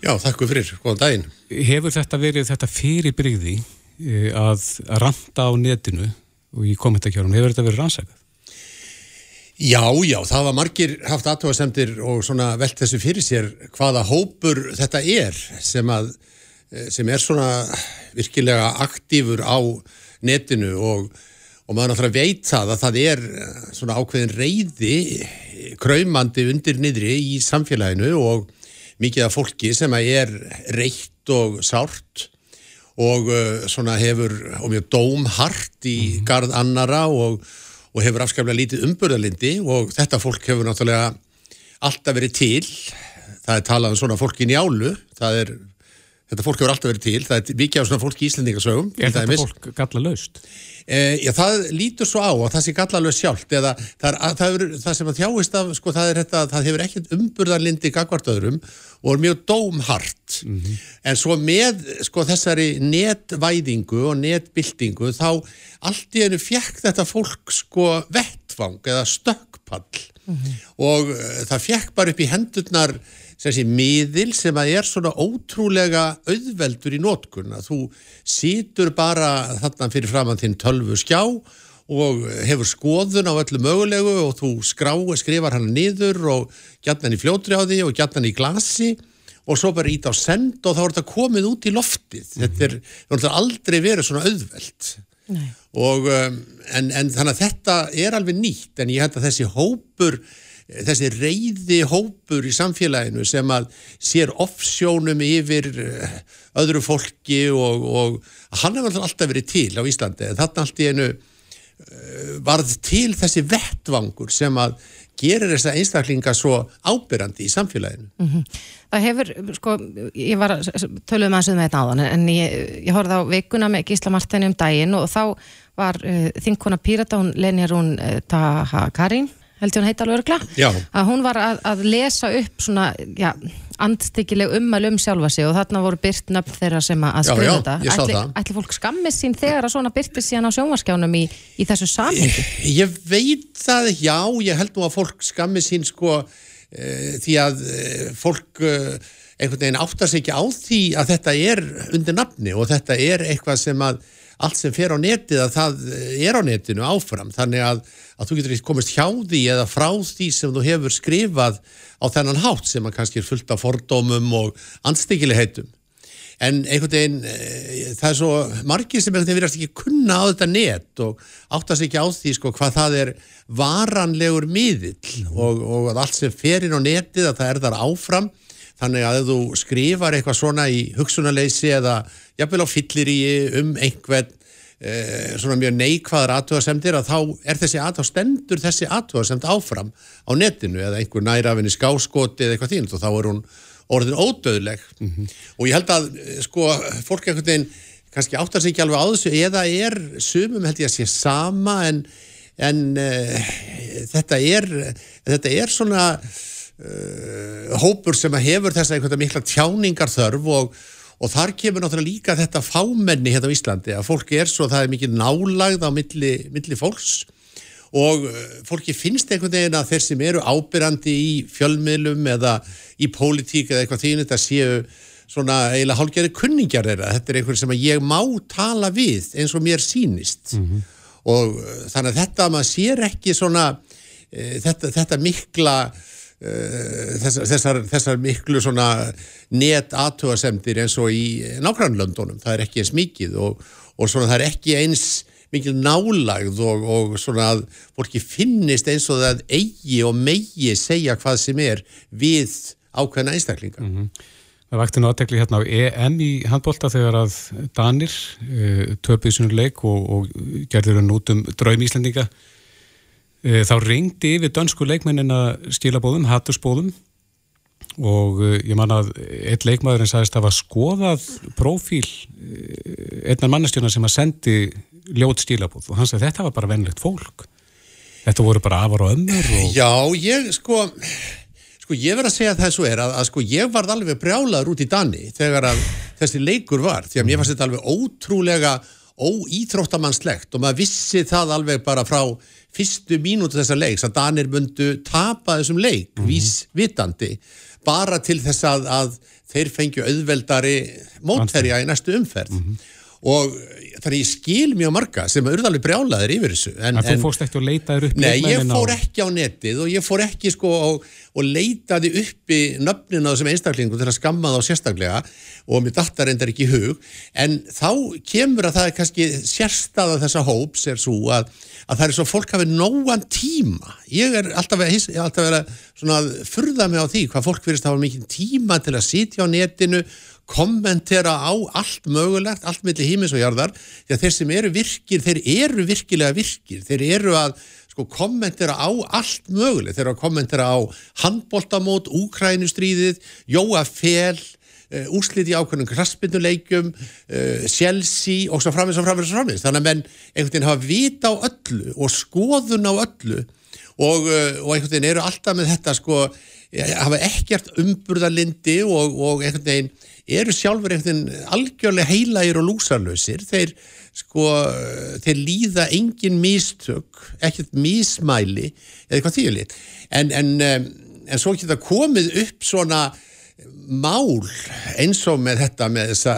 Já, takk fyrir. Góðan daginn. Hefur þetta verið þetta fyrirbrigði uh, að randa á netinu og í kommentarkjörum, hefur þetta verið rannsækað? Já, já, það var margir haft aðtóðasemtir og svona velt þessu fyrir sér hvaða hópur þetta er sem, að, eh, sem er svona virkilega aktífur á netinu og, og maður náttúrulega veit það að það er eh, svona ákveðin reyði kræmandi undir niðri í samfélaginu og mikið af fólki sem er reytt og sárt og uh, svona hefur og mjög dómhart í mm. garð annara og, og hefur afskaplega lítið umbörðalindi og þetta fólk hefur náttúrulega alltaf verið til það er talað um svona fólk í njálu það er Þetta fólk hefur alltaf verið til, það er mikið á svona fólk í Íslandingasögum. Er þetta fólk galla laust? E, já, það lítur svo á að það sé galla laust sjálft eða það, er, það, er, það sem að þjáist af, sko, það er þetta, það hefur ekkert umburðarlindi gagvartöðurum og er mjög dómhart. Mm -hmm. En svo með, sko, þessari netvæðingu og netbildingu þá allt í enu fjekk þetta fólk, sko, vettvang eða stökkpall mm -hmm. og uh, það fjekk bara upp í hendurnar þessi miðil sem að er svona ótrúlega auðveldur í nótkunn að þú sítur bara þarna fyrir framann þinn tölvu skjá og hefur skoðun á öllu mögulegu og þú skrá, skrifar hann niður og gætna hann í fljótri á því og gætna hann í glasi og svo bara ít á send og þá er þetta komið út í loftið. Mm -hmm. Þetta er, er aldrei verið svona auðveld. Og, um, en, en þannig að þetta er alveg nýtt en ég held að þessi hópur þessi reyði hópur í samfélaginu sem að sér offsjónum yfir eh, öðru fólki og, og hann hefur alltaf verið til á Íslandi en þarna allt í einu eh, varð til þessi vettvangur sem að gerir þessa einstaklinga svo ábyrrandi í samfélaginu. Mm -hmm. Það hefur, sko, ég var töluðum að sögum þetta áðan en ég, ég horfði á vikuna með Gísla Martini um daginn og þá var uh, þinkona Pírata, hún Lenja Rún uh, Taha Karin held ég hún heita alveg örgla, að hún var að, að lesa upp svona, já, andstyggileg ummæl um sjálfa sig og þarna voru byrt nöfn þeirra sem að skrifa þetta. Ætli, ætli fólk skammist sín þegar að svona byrti síðan á sjónvarskjánum í, í þessu samhengi? Ég, ég veit það, já, ég held nú að fólk skammist sín sko e, því að e, fólk e, einhvern veginn áttar sig ekki á því að þetta er undir nafni og þetta er eitthvað sem að allt sem fer á netið að það er á netinu áfram. Þannig að, að þú getur ekki komist hjá því eða frá því sem þú hefur skrifað á þennan hátt sem að kannski er fullt af fordómum og anstíkilegheitum en einhvern veginn e, það er svo margir sem einhvern veginn verðast ekki kunna á þetta net og áttast ekki á því sko hvað það er varanlegur miðill. Og, og að allt sem fer inn á netið að það er þar áfram Þannig að þú skrifar eitthvað svona í hugsunarleysi eða jafnvel á fyllir í um einhvern eh, svona mjög neikvæðar aðtöðasemdir að þá er þessi aðtöð stendur þessi aðtöðasemd áfram á netinu eða einhver nærafinni skáskoti eða eitthvað þínt og þá er hún orðin ódöðleg mm -hmm. og ég held að eh, sko fólk einhvern veginn kannski áttar sig ekki alveg á þessu eða er sumum held ég að sé sama en, en uh, þetta er þetta er svona uh, hópur sem hefur þess að einhverja mikla tjáningar þörf og, og þar kemur náttúrulega líka þetta fámenni hérna á Íslandi að fólki er svo að það er mikið nálagð á milli, milli fólks og uh, fólki finnst einhvern veginn að þeir sem eru ábyrrandi í fjölmiðlum eða í pólitík eða eitthvað þín þetta séu svona eiginlega hálfgerði kunningjar þeirra þetta er einhver sem ég má tala við eins og mér sínist mm -hmm. og uh, þannig að þetta maður sér ekki svona uh, þetta, þetta mikla Eh, þessar, þessar, þessar miklu svona net aðtöðasemdir eins og í nákvæmlöndunum, það er ekki eins mikið og, og svona það er ekki eins mikil nálagð og, og svona að fólki finnist eins og það eigi og megi segja hvað sem er við ákveðna einstaklinga. Mm -hmm. Það vakti náttúrulega hérna á EM í handbólta þegar að Danir uh, töpuði svona leik og, og gerður hann út um draum Íslandinga Eh, þá ringdi yfir dönsku leikmennina skilabóðum, hattusbóðum og eh, ég man að eitt leikmaðurinn sagðist að það var skoðað profíl eh, einnar mannestjóna sem að sendi ljót skilabóð og hann sagði þetta var bara vennlegt fólk. Þetta voru bara afar og ömmur og... Já, ég sko sko ég verð að segja að það svo er að, að sko ég varð alveg brjálaður út í Dani þegar að þessi leikur var. Því að mér fannst þetta alveg ótrúlega óýþróttamannslegt og maður vissi það alveg bara frá fyrstu mínútu þessa leiks að Danir myndu tapa þessum leik, mm -hmm. vísvitandi bara til þess að, að þeir fengju auðveldari mótherja í næstu umferð mm -hmm. og þannig ég skil mjög marga sem er urðalvi brjálaður yfir þessu en, en þú fórst ekki að leitaður upp Nei, ég fór ekki á netið og ég fór ekki sko og, og leitaði uppi nöfnin á þessum einstaklingum til að skamma þá sérstaklega og mér dattar endar ekki í hug en þá kemur að það er kannski sérstaða þessa hóps er svo að að það er svo fólk hafið nógan tíma. Ég er alltaf að, ég er alltaf að að furða mig á því hvað fólk verist að hafa mikið tíma til að sitja á netinu kommentera á allt mögulegt, allt millir hímis og jarðar, því að þeir sem eru virkir, þeir eru virkilega virkir, þeir eru að sko kommentera á allt mögulegt, þeir eru að kommentera á handbóltamót, Úkrænustríðið, Jóa Fél, uh, úslit í ákveðnum kraspinduleikum, uh, Chelsea og svo framins og framins og framins. Þannig að menn einhvern veginn hafa vita á öllu og skoðun á öllu og, uh, og einhvern veginn eru alltaf með þetta sko, hafa ekkert umburðalindi og, og einhvern veginn eru sjálfur einhvern veginn algjörlega heilægir og lúsarlausir. Þeir sko, þeir líða engin mistök, ekkert mismæli eða eitthvað þýjulit. En, en, en svo geta komið upp svona mál eins og með þetta með þessa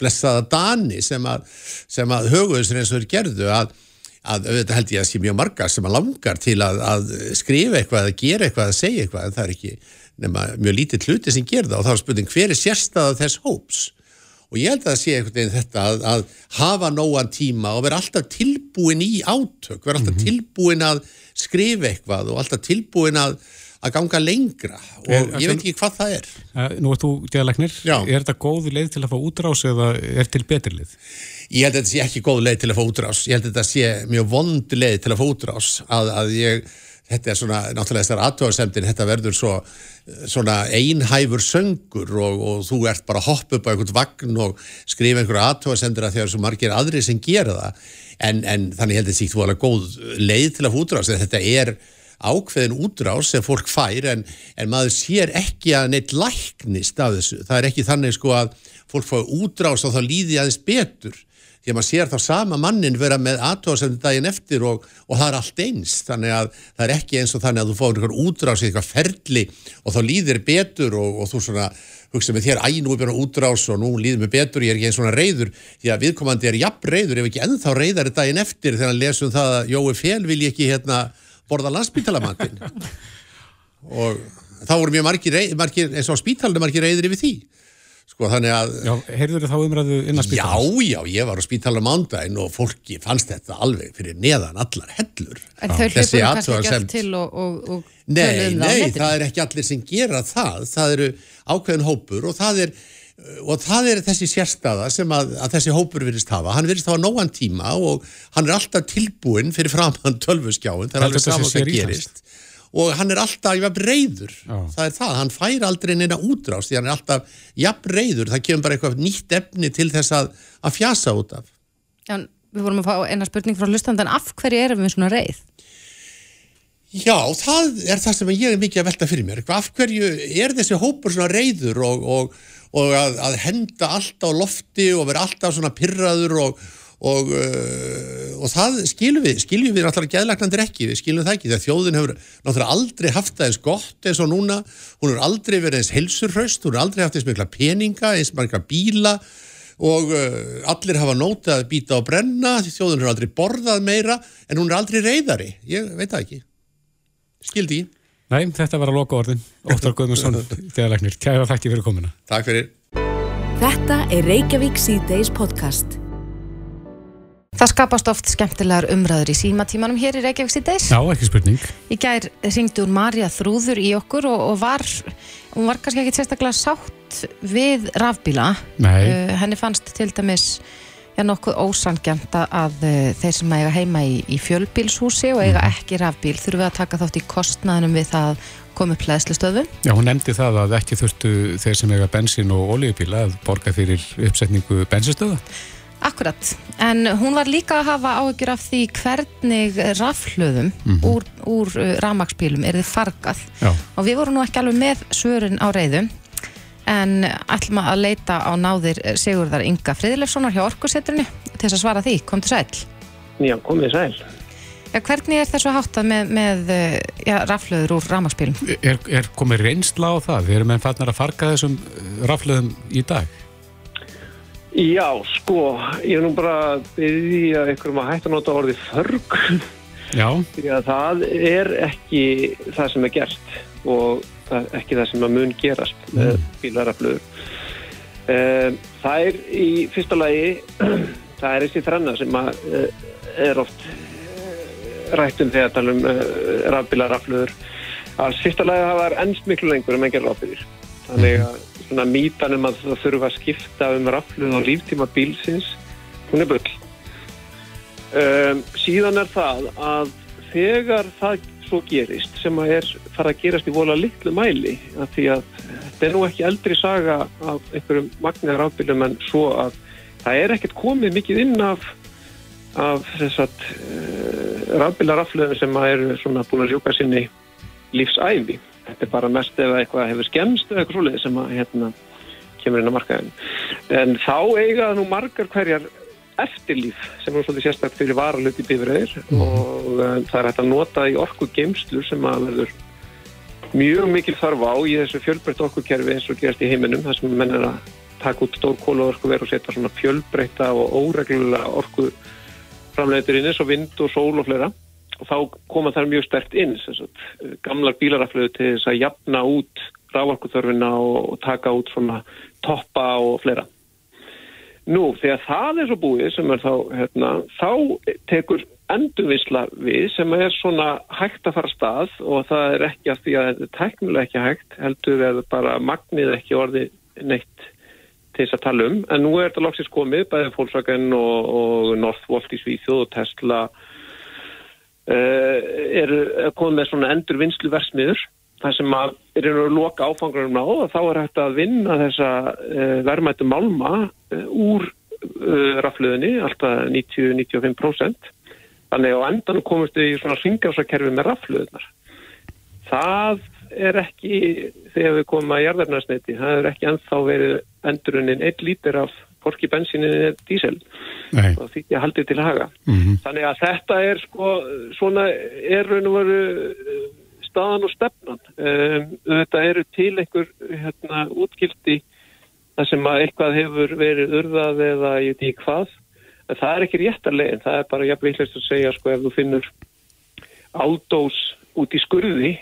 blessaða Dani sem að, sem að höguðsir eins og þeir gerðu að, að auðvitað held ég að sé mjög margar sem að langar til að, að skrifa eitthvað, að gera eitthvað, að segja eitthvað en það er ekki nema mjög lítið hluti sem gerða og þá er spurning hver er sérstæða þess hóps og ég held að það sé einhvern veginn þetta að, að hafa nógan tíma og vera alltaf tilbúin í átök, vera alltaf mm -hmm. tilbúin að skrifa eitthvað og alltaf tilbúin að að ganga lengra og er, ég veit ekki hvað það er. Nú ert þú geðalagnir, er þetta góð leið til að fá útrás eða er til betri leið? Ég held að þetta sé ekki góð leið til að fá útrás, ég held að þetta sé mjög vond leið til að fá útrás að, að ég, þetta er svona náttúrulega þessar aðtöðarsemdin, þetta verður svo svona einhæfur söngur og, og þú ert bara að hoppa upp á einhvern vagn og skrifa einhverja aðtöðarsemdir að því að það er svo margir aðri sem gera það en, en þannig held að þetta sé góð leið til að fá útrás, þetta er ákveðin útrás sem fólk fær en, en maður sér ekki að neitt læknist af þessu. Það er ekki þannig sko að fólk fá útrás og þá líði aðeins betur. Því að maður sér þá sama mannin vera með aðtóðsefni daginn eftir og, og það er allt eins. Þannig að það er ekki eins og þannig að þú fáir einhver útrás í eitthvað ferli og þá líðir betur og, og þú svona hugsa með þér, æ, nú er björn útrás og nú líður mér betur, ég er ekki eins svona reyður því að viðkomandi er jafn reyður ef ekki ennþá reyðari daginn eftir þegar lesum það að Jói Fél vil ég ekki hérna borða landsbítalamatinn og þá voru mjög margir, margir eins og á spítalinu margir reyðir yfir því. Sko þannig að Já, heyrður þið þá umræðu innan spítal? Já, já, ég var á spítalinu mándaginn og fólki fannst þetta alveg fyrir neðan allar hellur. En þau hljópum kannski ekki allt til og, og, og Nei, um nei, það er ekki allir sem gera það. Það eru ákveðin hópur og það er og það er þessi sérstaða sem að, að þessi hópur virðist hafa, hann virðist hafa nógan tíma og hann er alltaf tilbúin fyrir framann tölvuskjáin, það er alveg saman hvað gerist. og hann er alltaf jafn reyður, Já. það er það hann fær aldrei neina útrást því hann er alltaf jafn reyður, það kemur bara eitthvað nýtt efni til þess að, að fjasa út af. Já, við vorum að fá eina spurning frá lustandan, af hverju erum við svona reyð? Já, það er það sem ég er mikið að velta fyrir mér, af hverju er þessi hópur svona reyður og, og og að, að henda allt á lofti og vera alltaf svona pyrraður og, og, uh, og það skiljum við, skiljum við náttúrulega gæðlagnandir ekki, við skiljum það ekki þegar þjóðin hefur náttúrulega aldrei haft það eins gott eins og núna, hún hefur aldrei verið eins helsurhraust, hún hefur aldrei haft eins mikla peninga, eins marga bíla og uh, allir hafa nótið að býta og brenna, þjóðin hefur aldrei borðað meira en hún er aldrei reyðari, ég veit það ekki, skildi ég. Nei, þetta var að loka orðin. Óttar Guðmundsson, (laughs) þegarleiknir. Kæra þakki fyrir komuna. Takk fyrir. Þetta er Reykjavík C-Days podcast. Það skapast oft skemmtilegar umræður í símatímanum hér í Reykjavík C-Days. Já, ekki spurning. Í gær ringdi hún Marja Þrúður í okkur og, og var, hún var kannski ekki sérstaklega sátt við rafbíla. Nei. Uh, henni fannst til dæmis já, nokkuð ósangjant að uh, þeir sem eiga heima í, í fjölbílshúsi og eiga mhm. ekki rafbíl þurfum við að taka þátt í kostnaðinum við það komið plæðslustöðu. Já, hún nefndi það að ekki þurftu þeir sem eiga bensín og oljubíla að borga fyrir uppsetningu bensinstöða. Akkurat, en hún var líka að hafa áhugjur af því hvernig rafhlöðum mm -hmm. úr, úr uh, rafmagsbílum er þið fargað Já. og við vorum nú ekki alveg með svörin á reyðum en ætlum að leita á náðir Sigurðar Inga Friðlefssonar hjá Orkursetrinu til þess að svara því, kom til sæl. Já, komið sæl. Ja, Hvernig er þessu háttað með, með ja, raflöður úr rafmagsbílum? Er, er komið reynsla á það? Við erum enn farnar að farga þessum eh, raflöðum í dag? Já, sko ég er nú bara byggðið að einhverjum að hætta nota orðið förg. Já. Því að það er ekki það sem er gert. Og það, ekki það sem að mun gerast mm. með bílaraflöður. Um, það er í fyrsta lagi, (clears throat) það er þessi þrenna sem að, uh, er oft rættum þegar tala um uh, rafbílaraflöður. Að fyrsta lagi það var ennst miklu lengur en menn gerði ráðbyrjir. Þannig að svona mítan um að það þurfa að skipta um rafluð og líftíma bílsins, hún er bull. Um, síðan er það að þegar það svo gerist sem að er fara að gerast í vola litlu mæli að því að þetta er nú ekki eldri saga af einhverjum magniðar rafbílum en svo að það er ekkert komið mikið inn af af þess að uh, rafbílarafluðum sem að eru svona búin að ljúka sinni lífsæfi þetta er bara mest ef eitthvað hefur skemst eða eitthvað svolítið sem að hérna kemur inn á markaðin en þá eiga nú margar hverjar eftirlíf sem er svolítið sérstaklega fyrir varaluti bifræðir mm. og uh, það er hægt að nota í orku geimslu sem að verður mjög mikil þarf á í þessu fjölbreytt orkukerfi eins og gerast í heiminum þar sem menn er að taka út stór kólaorku verið og setja svona fjölbreytta og óreglulega orku framleitur inn eins og vind og sól og fleira. Og þá koma það mjög stert inn gamlar bílaraflöðu til þess að jafna út rávorkuþörfina og, og taka út svona toppa og fleira. Nú, þegar það er svo búið sem er þá, hérna, þá tekur endurvisla við sem er svona hægt að fara stað og það er ekki að því að þetta er teknilega ekki hægt, heldur er bara magnið ekki orði neitt til þess að tala um, en nú er þetta loksist komið, bæðið Volkswagen og, og Northvolt í Svíþjóð og Tesla uh, er komið með svona endurvinslu versmiður það sem að er einhverju loka áfangarum á og þá er hægt að vinna þessa uh, verðmættu málma uh, úr rafluðinni, alltaf 90-95%. Þannig á endan komist við í svona ringjásakerfi með rafluðinar. Það er ekki, þegar við komum að jarðarnarsneiti, það er ekki ennþá verið endurunin 1 lítir af porki bensinni eða dísel og því ég haldi til að haga. Mm -hmm. Þannig að þetta er sko, svona er raun og veru staðan og stefnan. Um, þetta eru til einhver hérna, útgildi þar sem að eitthvað hefur verið urðað eða ég veit ekki hvað. En það er ekki réttarlegin, það er bara jafnveg hlust að segja sko ef þú finnur áldós út í skurði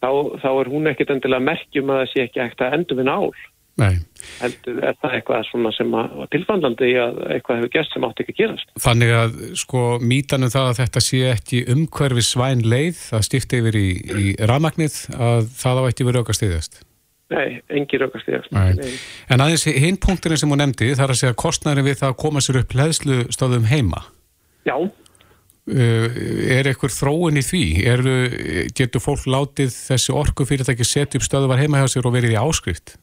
þá, þá er hún ekkit endilega merkjum að það sé ekki ekkert að endur við nál. Nei. heldur er það eitthvað sem var tilfandlandi að eitthvað hefur gæst sem átti ekki að gerast. Þannig að sko mítanum það að þetta sé ekki umhverfi svæn leið að stifta yfir í, í ramagnið að það á eitt yfir aukast yðast? Nei, engi aukast yðast. En aðeins hinn punkturinn sem hún nefndi þarf að segja kostnæri við það að koma sér upp leðslu stóðum heima. Já. Uh, er eitthvað þróun í því? Er, getur fólk látið þessi orku fyrir að ekki setja upp stöðu var heima hjá sér og verið í áskrift?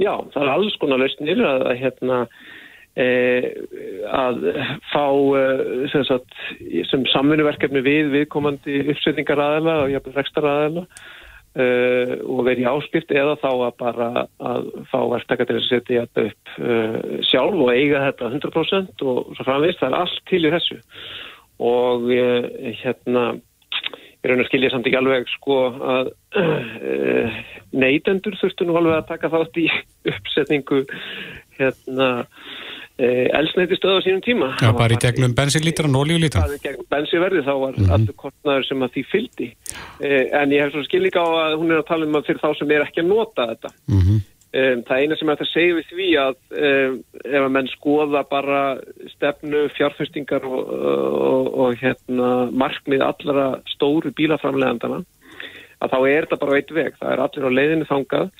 Já, það er alls konar lausnir að, að, hérna, e, að fá sem, sem samfunnuverkefni við viðkomandi uppsetningar aðela og rekstar aðela e, og verið í áskipt eða þá að bara að fá verktaka til að setja þetta upp e, sjálf og eiga þetta 100% og svo framvist, það er allt til í þessu. Og e, hérna ég raun að skilja samt ekki alveg sko að uh, neytendur þurftu nú alveg að taka þátt í uppsetningu hérna uh, elsneiti stöðu á sínum tíma. Já, bara í gegnum bensinlítran og oljulítran. Það er gegnum bensinverði þá var mm -hmm. allur kortnaður sem að því fyldi. Uh, en ég hef svo skilja á að hún er að tala um að fyrir þá sem er ekki að nota þetta. Mm -hmm. Það eina sem ég ætti að segja við því að ef að menn skoða bara stefnu, fjárfestingar og, og, og hérna, markmið allra stóru bílaframlegandana að þá er þetta bara eitt veg, það er allir á leiðinu þangað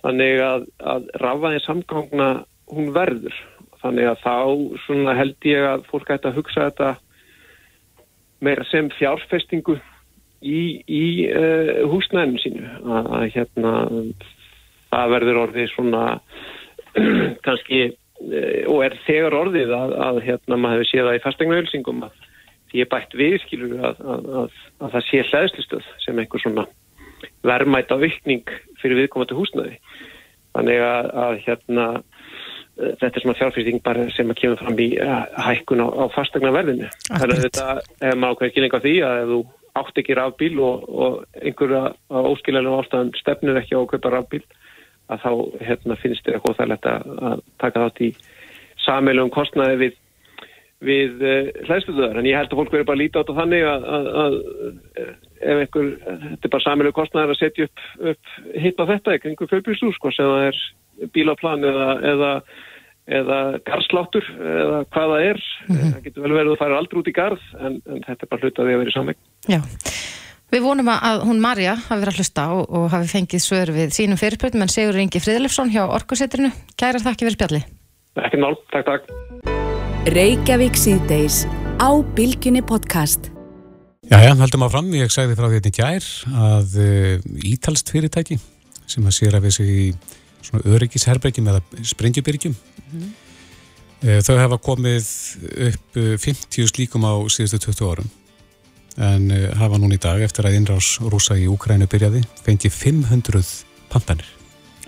þannig að, að rafaðin samgangna hún verður þannig að þá held ég að fólk ætti að hugsa þetta meira sem fjárfestingu í, í uh, húsnæðinu sínu. Að, að hérna það verður orðið svona (clears throat) kannski eh, og er þegar orðið að, að hérna maður hefur séð það í fastegnaölsingum að því er bætt við skilur að, að, að það sé hlæðslustöð sem einhver svona verðmæta aukning fyrir viðkomandi húsnaði þannig að hérna þetta er svona fjárfyrsting bara sem að kemur fram í eh, hækkun á, á fastegnaverðinu þannig að þetta er ákveð ekki lengur því að ef þú átt ekki rafbíl og, og einhverja á óskiljanum ástæðan stefnir ekki á að kaupa rafbíl að þá hérna, finnst þér eitthvað þærlegt að taka þátt í sammeilum kostnaði við, við uh, hlæðsluðuðar. En ég held að fólk verður bara að líta á þannig að, að, að ef einhver, þetta er bara sammeilum kostnaði að setja upp, upp hitt á þetta, einhver fjölbjörnstúr, sko, sem það er bílaplan eða, eða, eða garsláttur eða hvað það er. Mm -hmm. Það getur vel verið að það fara aldrei út í garð, en, en þetta er bara hlut að við að vera í sammeng. Já. Við vonum að hún Marja hafi verið að hlusta og, og hafi fengið svör við sínum fyrirbröðum en Sigur Ingi Fríðlefsson hjá Orkusettrinu. Kæra þakki fyrir spjalli. Ekki nál, takk, takk. Jæja, heldum að fram, ég sagði frá því þetta í gær að ítalst fyrirtæki sem að sér að við sig í svona öryggisherbergjum eða sprengjubyrgjum mm -hmm. þau hefa komið upp uh, 50 slíkum á síðustu 20 árum. En hafa núna í dag eftir að innrás rúsa í Úkrænu byrjaði fengið 500 pantanir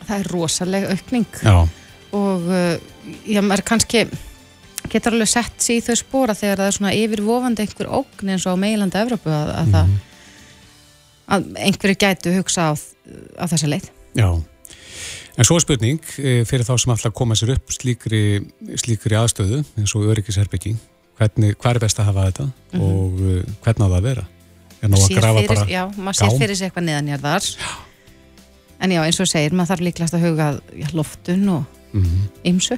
Það er rosalega aukning. Já, og já, maður kannski getur alveg sett sér í þau spóra þegar það er svona yfirvofandi einhver ógn eins og á meilandi Evrópu að, að það að einhverju gætu hugsa á, á þessa leið. já En svo er spurning eh, fyrir þá sem alltaf koma sér upp slíkri, slíkri aðstöðu eins og öryggisherbyggi hvernig, hvað er best að hafa þetta og uh, hvernig á það að vera er ná að grafa fyrir, bara já, maður sér gám? fyrir sig eitthvað neðanjarðar en já, eins og segir, maður þarf líklegast að huga já, loftun og Mhm. ymsu.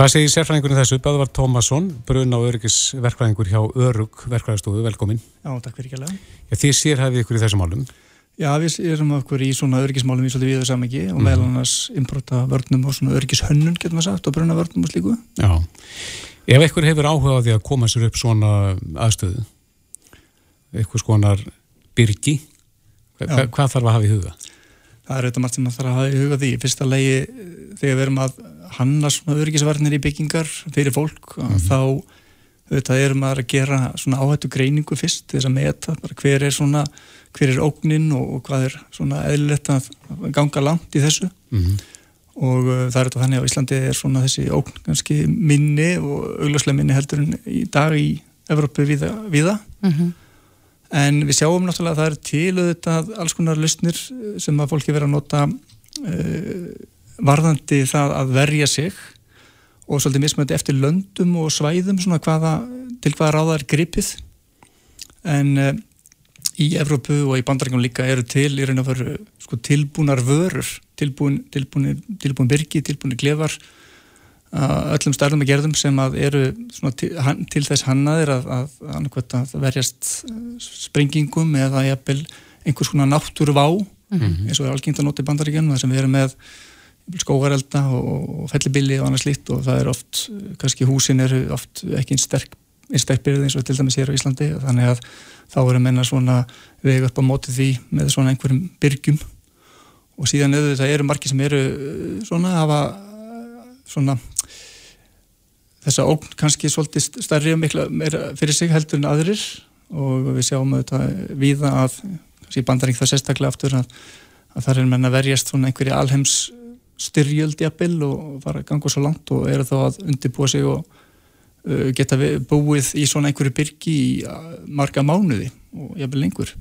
Hvað segir sérfræðingurinn þessu? Böðvar Tómasson, brun á öryggisverkfræðingur hjá Örug verkfræðastofu, velkomin. Já, takk fyrir ekki alveg. Þið sérhæfið ykkur í þessum málum. Já, við erum okkur í svona örgismálum í svolítið viðu samhengi og meðal annars improta vörnum og svona örgishönnun, getur maður sagt, og bruna vörnum og slíku. Já. Ef einhver hefur áhuga á því að koma sér upp svona aðstöðu, eitthvað skonar byrgi, hva, hvað þarf að hafa í huga? Það er auðvitað margt sem maður þarf að hafa í huga því. Fyrsta legi, eh, þegar við erum að hanna svona örgisvarnir í byggingar fyrir fólk, mm þá auðvitað erum maður að gera svona áhættu greiningu fyrst, til þess að meta bara hver er svona, hver er ógnin og, og hvað er svona eðlilegt að ganga langt í þessu. Mm og uh, það er þetta þannig að á Íslandi er svona þessi ógn kannski minni og augljóslega minni heldur en í dag í Evrópu viða, viða. Mm en við sjáum náttúrulega að það er til auðvitað alls konar lausnir uh, sem að fólki vera að nota uh, varðandi það að verja sig og svolítið mismöndi eftir löndum og svæðum svona hvaða, til hvaða ráða er gripið. En uh, í Evrópu og í bandarækjum líka eru til í raun og veru sko, tilbúnar vörur tilbúin, tilbúin, tilbúin byrgi, tilbúin glefar uh, öllum stærðum og gerðum sem að eru svona, til, hann, til þess hannaðir að, að, að, að verjast uh, sprengingum eða jafnvel einhvers konar náttúruvá eins og er algengt að nota í bandaríkjum þar sem við erum með skógarelda og, og fellibili og annað slíkt og það er oft, kannski húsin eru oft ekki einn sterk, einn sterk byrði eins og til dæmis hér á Íslandi. Þannig að þá eru menna svona vega upp á móti því með svona einhverjum byrgjum. Og síðan auðvitað eru margir sem eru uh, svona hafa svona þessa ógn kannski svolítið stærri og mikla meira fyrir sig heldur en aðrir. Og við sjáum auðvitað víða að kannski bandaring það sérstaklega aftur að, að það er menn að verjast svona einhverju alheims styrjöld jafnvel og fara að ganga svo langt og eru þá að undirbúa sig og uh, geta búið í svona einhverju byrgi í uh, marga mánuði og jafnvel lengur.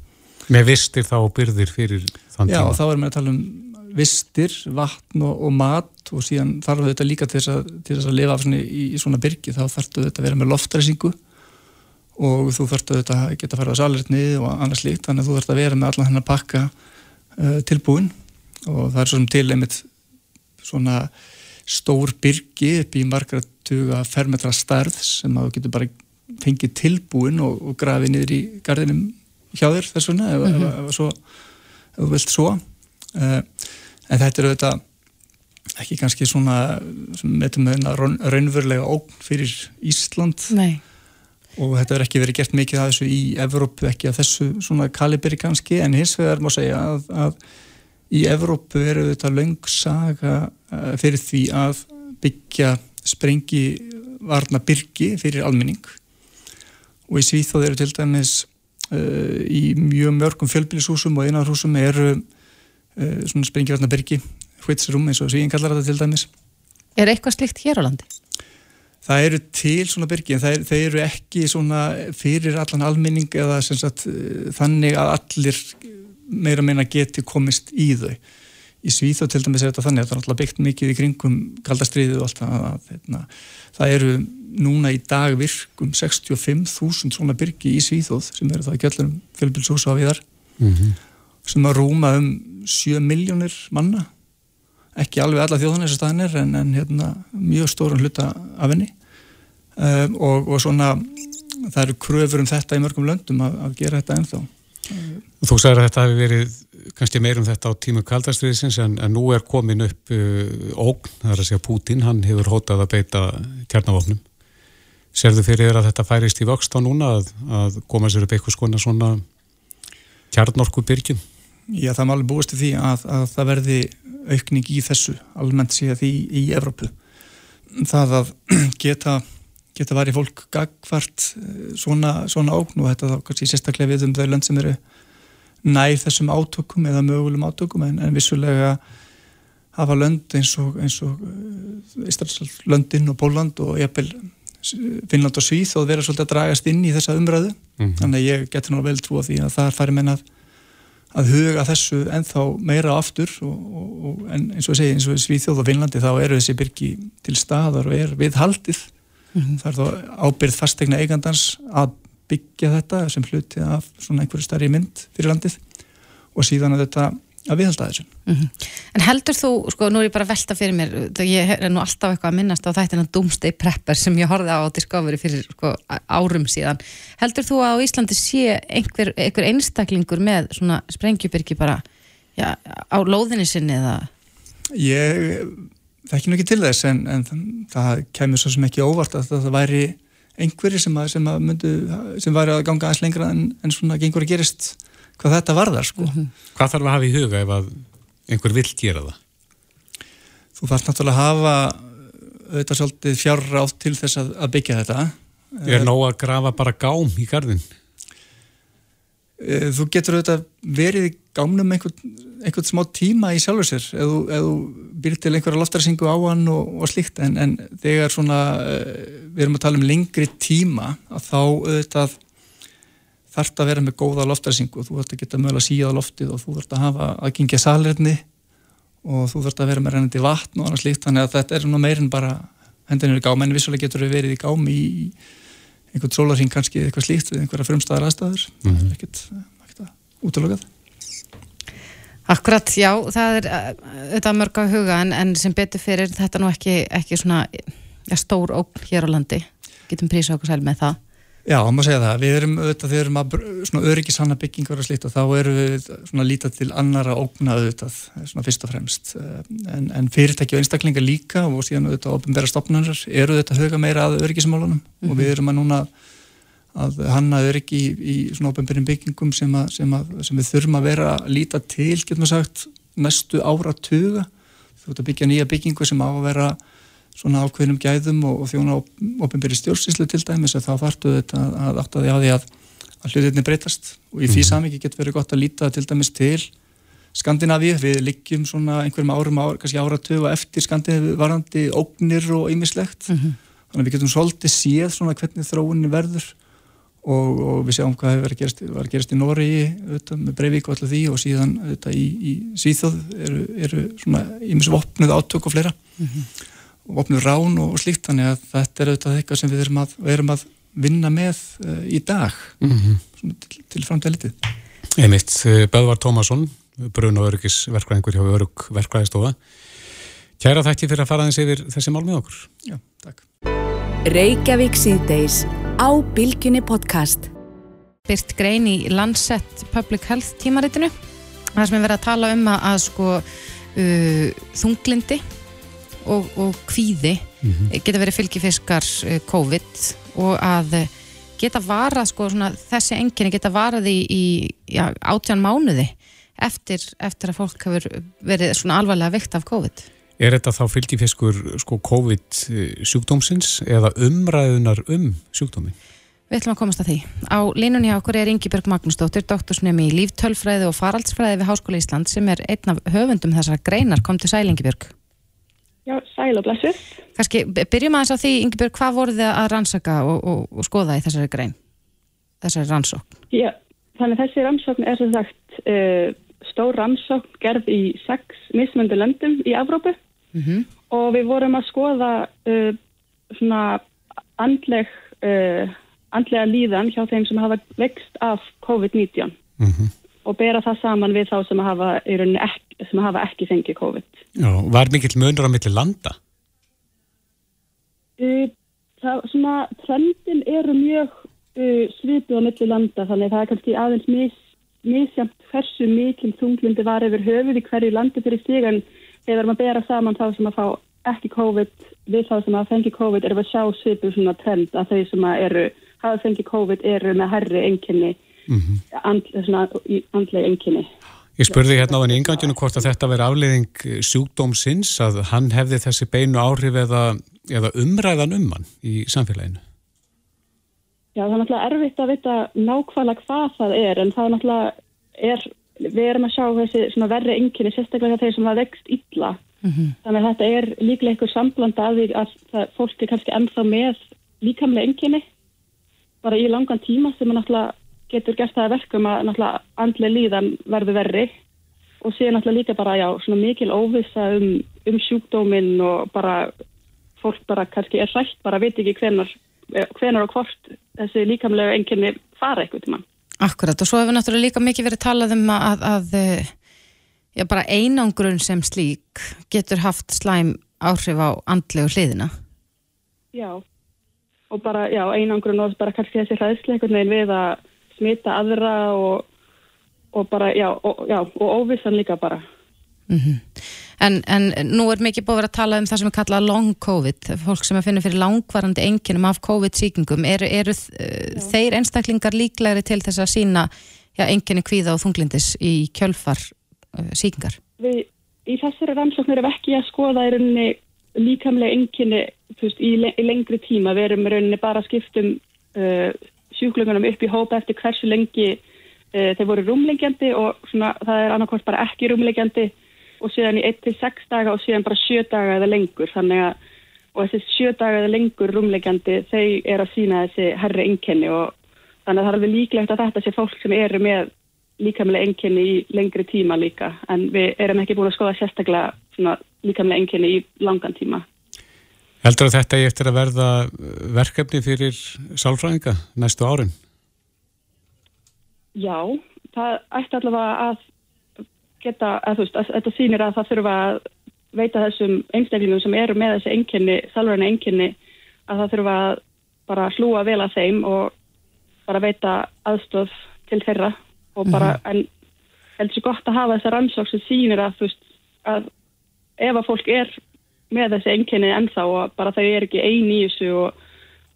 Með vistir þá og byrðir fyrir þann Já, tíma. og þá erum við að tala um vistir, vatn og, og mat og síðan þarf þetta líka til þess að, til þess að lifa svona, í, í svona byrgi. Þá þarftu þetta að vera með loftræsingu og þú þarftu þetta að geta að fara á salerni og annað slíkt. Þannig að þú þarft að vera með allan hennar pakka uh, tilbúin og það er svo sem til einmitt svona stór byrgi upp í margra tuga fermetra stærð sem að þú getur bara fengið tilbúin og, og grafið niður í gardinum hjá þér þess vegna ef, svo, ef þú vilt svo. Uh, en þetta er auðvitað ekki kannski svona raun- raunverulega ógn fyrir Ísland. Nei. og þetta er ekki verið gert mikið að þessu í Evrópu, ekki að þessu svona kaliberi kannski, en hins vegar má segja að, að í Evrópu eru þetta löng saga uh, fyrir því að byggja sprengi varna byrgi fyrir almenning og í Svíþóð eru til dæmis uh, í mjög mörgum fjölbýlishúsum og einarhúsum eru uh, svona sprengi varna byrgi hvitsrum eins og Svíðin kallar þetta til dæmis Er eitthvað slikt hér á landi? Það eru til svona byrgi en er, þeir eru ekki svona fyrir allan almenning eða sem sagt eh, þannig að allir meira meina geti komist í þau. Í Svíþjóð til dæmis er þetta þannig að það er alltaf byggt mikið í kringum kaldastriðið og allt það. Að, hérna, það eru núna í dag virkum 65.000 svona byrgi í Svíþjóð sem eru það að gjöllum fjölbilshúsa á viðar Mhm. sem að rúma um 7 miljónir manna ekki alveg alla þjóðan þessu staðinir en, en hérna, mjög stórun hluta af henni um, og, og svona það eru kröfur um þetta í mörgum löndum að, að gera þetta ennþá Þú sagði að þetta hefði verið kannski meirum þetta á tímu kaldastriðisins en, en nú er komin upp uh, ógn, það er að segja Putin, hann hefur hótað að beita kjarnavofnum. Serðu fyrir þér að þetta færist í vöxt á núna að, að koma sér upp eitthvað skona svona kjarnorku byrgjum? Já, það er alveg búist því að, að það verði aukning í þessu, almennt sé því í Evrópu. Það að (clears throat) geta geta varið fólk gagvart eh, svona, svona ógn og þetta þá kannski sérstaklega við um þau lönd sem eru nær þessum átökum eða mögulegum átökum en, en vissulega hafa lönd eins og, eins og uh, Löndin og Póland og jafnvel Finnland og Svíð og vera svolítið að dragast inn í þessa umræðu mm -hmm. þannig að ég geti náttúrulega vel trú á því að það fari menn að, að huga þessu ennþá meira aftur og, og, og eins og ég segi eins og Svíþjóð og Finnlandi þá eru þessi byrki til staðar og er við haldið mm -hmm. það er þá ábyrð fastegna eigandans að byggja þetta sem hluti af svona einhverju starri mynd fyrir landið og síðan að þetta að viðhalda þessu. Mm -hmm. En heldur þú, sko, nú er ég bara velta fyrir mér ég er nú alltaf eitthvað að minnast á þættina Doomsday Prepper sem ég horfið á Discovery fyrir sko, árum síðan heldur þú að á Íslandi sé einhver, einhver einstaklingur með svona sprengjubyrgi bara já, á lóðinni sinni eða? Ég þekki nú ekki til þess en, en það kemur svo sem ekki óvart að það væri einhverjir sem, að, sem, að myndu, sem væri að ganga aðeins lengra en, en svona gengur að gerist hvað þetta varðar sko. Mm -hmm. Hvað þarf að hafa í huga ef að einhver vill gera það? Þú þarf náttúrulega að hafa auðvitað svolítið fjárra átt til þess að, að byggja þetta Er nóg að grafa bara gám í gardin? Eh, þú getur auðvitað verið í gámnum einhvern, einhvern smá tíma í sjálfur sér ef þú byrjir til einhverja loftarsingu á hann og, og slíkt en, en þegar svona eh, við erum að tala um lengri tíma að þá auðvitað þarf það að vera með góða loftarsingu þú þarf að geta mögulega síða loftið og þú þarf að hafa aðgengja salirni og þú þarf að vera með rennandi vatn og annars slíkt. Þannig að þetta er meirinn bara hendinir í gám en vissulega getur við verið í gám í einhvern sólarhing kannski eitthvað slíkt við einhverja frumstæðar aðstæður. Mm -hmm. ekkert, ekkert útlögað Akkurat, já, það er þetta mörg á huga en, en sem betur fyrir þetta nú ekki, ekki svona ja, stór ógn hér á landi. Getum prísa okkur sæl með það Já, maður segja það, við erum auðvitað, við erum að svona öryggisanna byggingar og slíkt og þá erum við svona lítið til annara ógna auðvitað, svona fyrst og fremst. Eh, en, en fyrirtæki og einstaklingar líka og síðan auðvitað ofnbæra stopnarar eru auðvitað höga meira að öryggismálunum. Mm -hmm. og við erum að núna að hanna öryggi í, í svona ofnbærin byggingum sem, að, sem, að, sem við þurfum að vera að líta til, getum við sagt, næstu ára tuga, þú ert að byggja nýja byggingu sem á að vera svona ákveðnum gæðum og, og þjóna ofinbyrri stjórnsýslu til dæmis að þá þartu þetta að átta því að því að, að hlutinni breytast. Og í því mm. samingi getur verið gott að líta til dæmis til Skandinavíu, við liggjum svona einhverjum árum ára, kannski áratöfu eftir Skandinavíu varandi ógnir og ymmislegt, mm -hmm. þannig að við getum svolítið séð svona hvernig þróunni verður. Og, og við sjáum hvað hefur gerist, var gerist í Nóri með Breivik og allir því og síðan þetta, í, í Svíþóð eru, eru svona ymmisvopnuð átök og fleira. Mm -hmm opnur rán og slíkt þannig að þetta er auðvitað eitthvað sem við erum að, erum að vinna með uh, í dag. Mm -hmm. til, til framtælitið Einmitt, eh, Böðvar Tómasson brun og öryggisverkvæðingur hjá Örug verkvæðistofa Kæra þakki fyrir að fara aðeins yfir þessi mál með okkur. Já, takk. Reykjavík síðdeis á Bilginni podcast. Byrt grein í Lancet Public Health tímaritinu. Það sem er verið að tala um að, að sko uh, þunglindi og, og kvíði mm -hmm. geta verið fylgifiskar eh, COVID og að geta varað sko, svona, þessi enginni geta varað í, í já, átján mánuði eftir, eftir að fólk hefur verið svona alvarlega vikt af COVID Er þetta þá fylgifiskur sko, COVID eh, sjúkdómsins eða umræðunar um sjúkdómin? Við ætlum að komast að því. Á línunni á okkur er Ingi Björg Magnúsdóttir, doktorsnemi í líftölfræði og faraldsfræði við Háskóla Ísland sem er einn af höfundum þessara greinar. Kom til sæl, Ingi Björg. Já, sæl og blessu. Kanski byrjum aðeins á því, Yngibjörg, hvað voru þið að rannsaka og, og, og skoða í þessari grein, þessari rannsókn? Já, þannig þessi rannsókn er sem sagt uh, stór rannsókn gerð í sex mismöndu löndum í Evrópu mm -hmm. og við vorum að skoða uh, svona andleg, uh, andlega líðan hjá þeim sem hafa vext af COVID-19. Mm -hmm og bera það saman við þá sem hafa, ekki, sem hafa ekki fengið COVID. Já, var mikill munur á milli landa? Það, svona, trendin eru mjög uh, svipið á milli landa, þannig það er kannski aðeins mis, misjamt hversu mikil þunglindi var yfir höfuð í hverju landi fyrir sig en þegar að bera saman þá sem að fá ekki COVID við þá sem að fengi COVID erum við að sjá svipu svona trend að þau sem að eru hafa fengið COVID eru með herri enginni mm -hmm. and, svona andlega enginni Ég spurði hérna á enn ynganginu hvort að þetta veri afleiðing sjúkdómsins að hann hefði þessi beinu áhrif eða, eða umræðan um hann í samfélaginu Já, það er náttúrulega erfitt að vita nákvæmlega hvað það er en það er náttúrulega er, við erum að sjá þessi svona verri enginni sérstaklega þeir sem það vext illa mm -hmm. þannig að þetta er líklega einhver samblanda að því að það, fólk er kannski ennþá með líkamlega enginni bara í langan tíma sem náttúrulega getur gert það verkum að náttúrulega andlega líðan verður verri og síðan náttúrulega líka bara já, svona mikil óvisa um, um sjúkdóminn og bara fólk bara kannski er rætt bara veit ekki hvenar hvenar og hvort þessi líkamlega enginni fara eitthvað til mann. Akkurat og svo hefur náttúrulega líka mikið verið talað um að, að já, bara einangrun sem slík getur haft slæm áhrif á andlegu hliðina. Já, og bara já, einangrun og bara kannski þessi hræðsleikur neginn við að smita aðra og, og bara, já, og, já, og óvissan líka bara. Mm En, en nú er mikið búið að tala um það sem er kallað long COVID, fólk sem er finnir fyrir langvarandi enginum af COVID-síkingum. Eru, eru þeir einstaklingar líklegri til þess að sína enginni kvíða og þunglindis í kjölfar uh, síkingar? Við, í þessari rannsóknir erum ekki að skoða í rauninni líkamlega veist, í, le, í lengri tíma. Við erum rauninni bara skiptum uh, sjúklungunum upp í hópa eftir hversu lengi uh, þeir voru rúmlengjandi og svona, það er annarkvæmt bara ekki rúmlengjandi og síðan í 1-6 daga og síðan bara 7 daga eða lengur. Að og þessi 7 daga eða lengur rúmlegjandi þau er að sína þessi herri enkenni og þannig að það er alveg líklegt að þetta sé fólk sem eru með líkamlega enkenni í lengri tíma líka. En við erum ekki búin að skoða sérstaklega líkamlega enkenni í langan tíma Heldur að þetta er eftir að verða verkefni fyrir sálfræðinga næstu árin? Já, það ætti allavega að geta, að þú veist, að, þetta sýnir að það þurfa að veita þessum einstaklingum sem eru með þessi enginni, þalvarna enginni, að það þurfa að bara hlúa vel að þeim og bara veita aðstöð til þeirra og bara, mm -hmm. en heldur svo gott að hafa þessar rannsók sem sýnir að þú veist, að ef að fólk er með þessi enginni ennþá og bara þau er ekki eini í þessu og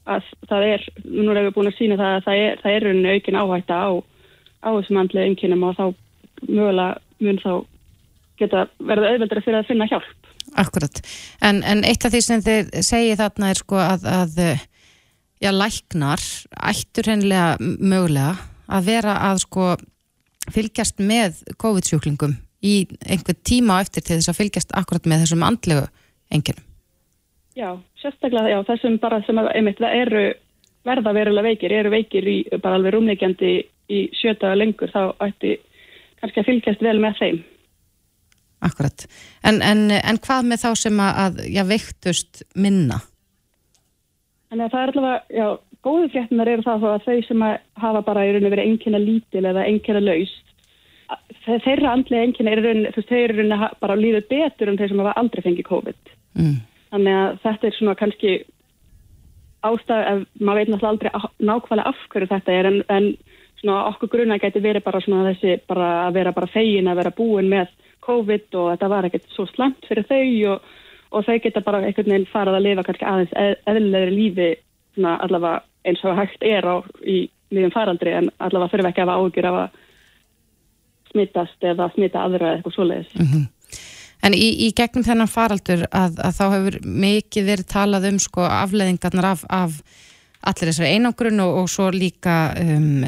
að það er, nú erum við búin að sína það að það er, það er aukin áhætta á, á þessum andlega enginnum og þá mögulega mun þá geta verið auðveldra fyrir að finna hjálp. Akkurat, en, en eitt af því sem þið segið þarna er sko að, að já, læknar ættur hennilega mögulega að vera að sko fylgjast með COVID-sjúklingum í einhver tíma eftir til þess að fylgjast akkurat með þessum andlegu enginum. Já, sérstaklega, já, þessum bara sem að einmitt það eru verða verulega veikir, eru veikir í bara alveg rúmleikjandi í sjötaða lengur, þá ætti kannski að fylgjast vel með þeim. Akkurat. En, en, en hvað með þá sem að já, veiktust minna? Þannig að það er allavega, já, góðu fréttunar eru það að þau sem hafa bara í rauninu verið engina lítil eða engina laus, þeirra andlega engina eru rauninu, þú veist, þau eru rauninu bara líður betur en þeir sem hafa aldrei fengið COVID. Mm. Þannig að þetta er svona kannski ástæð, maður veit náttúrulega aldrei nákvæmlega af hverju þetta er en, en svona okkur gruna geti verið bara svona þessi bara að vera bara fegin að vera búin með COVID og þetta var ekkert svo slant fyrir þau og, og þau geta bara einhvern veginn farað að lifa kannski aðeins eð, eðlilegri lífi svona allavega eins og hægt er á í lífum faraldri en allavega þurfa ekki að hafa ágjur af að smittast eða smitta aðra eða eitthvað svoleiðis. Mm -hmm. En í, í gegnum þennan faraldur að, að þá hefur mikið verið talað um sko afleðingarnar af, af allir þessari einangrun og, og svo líka um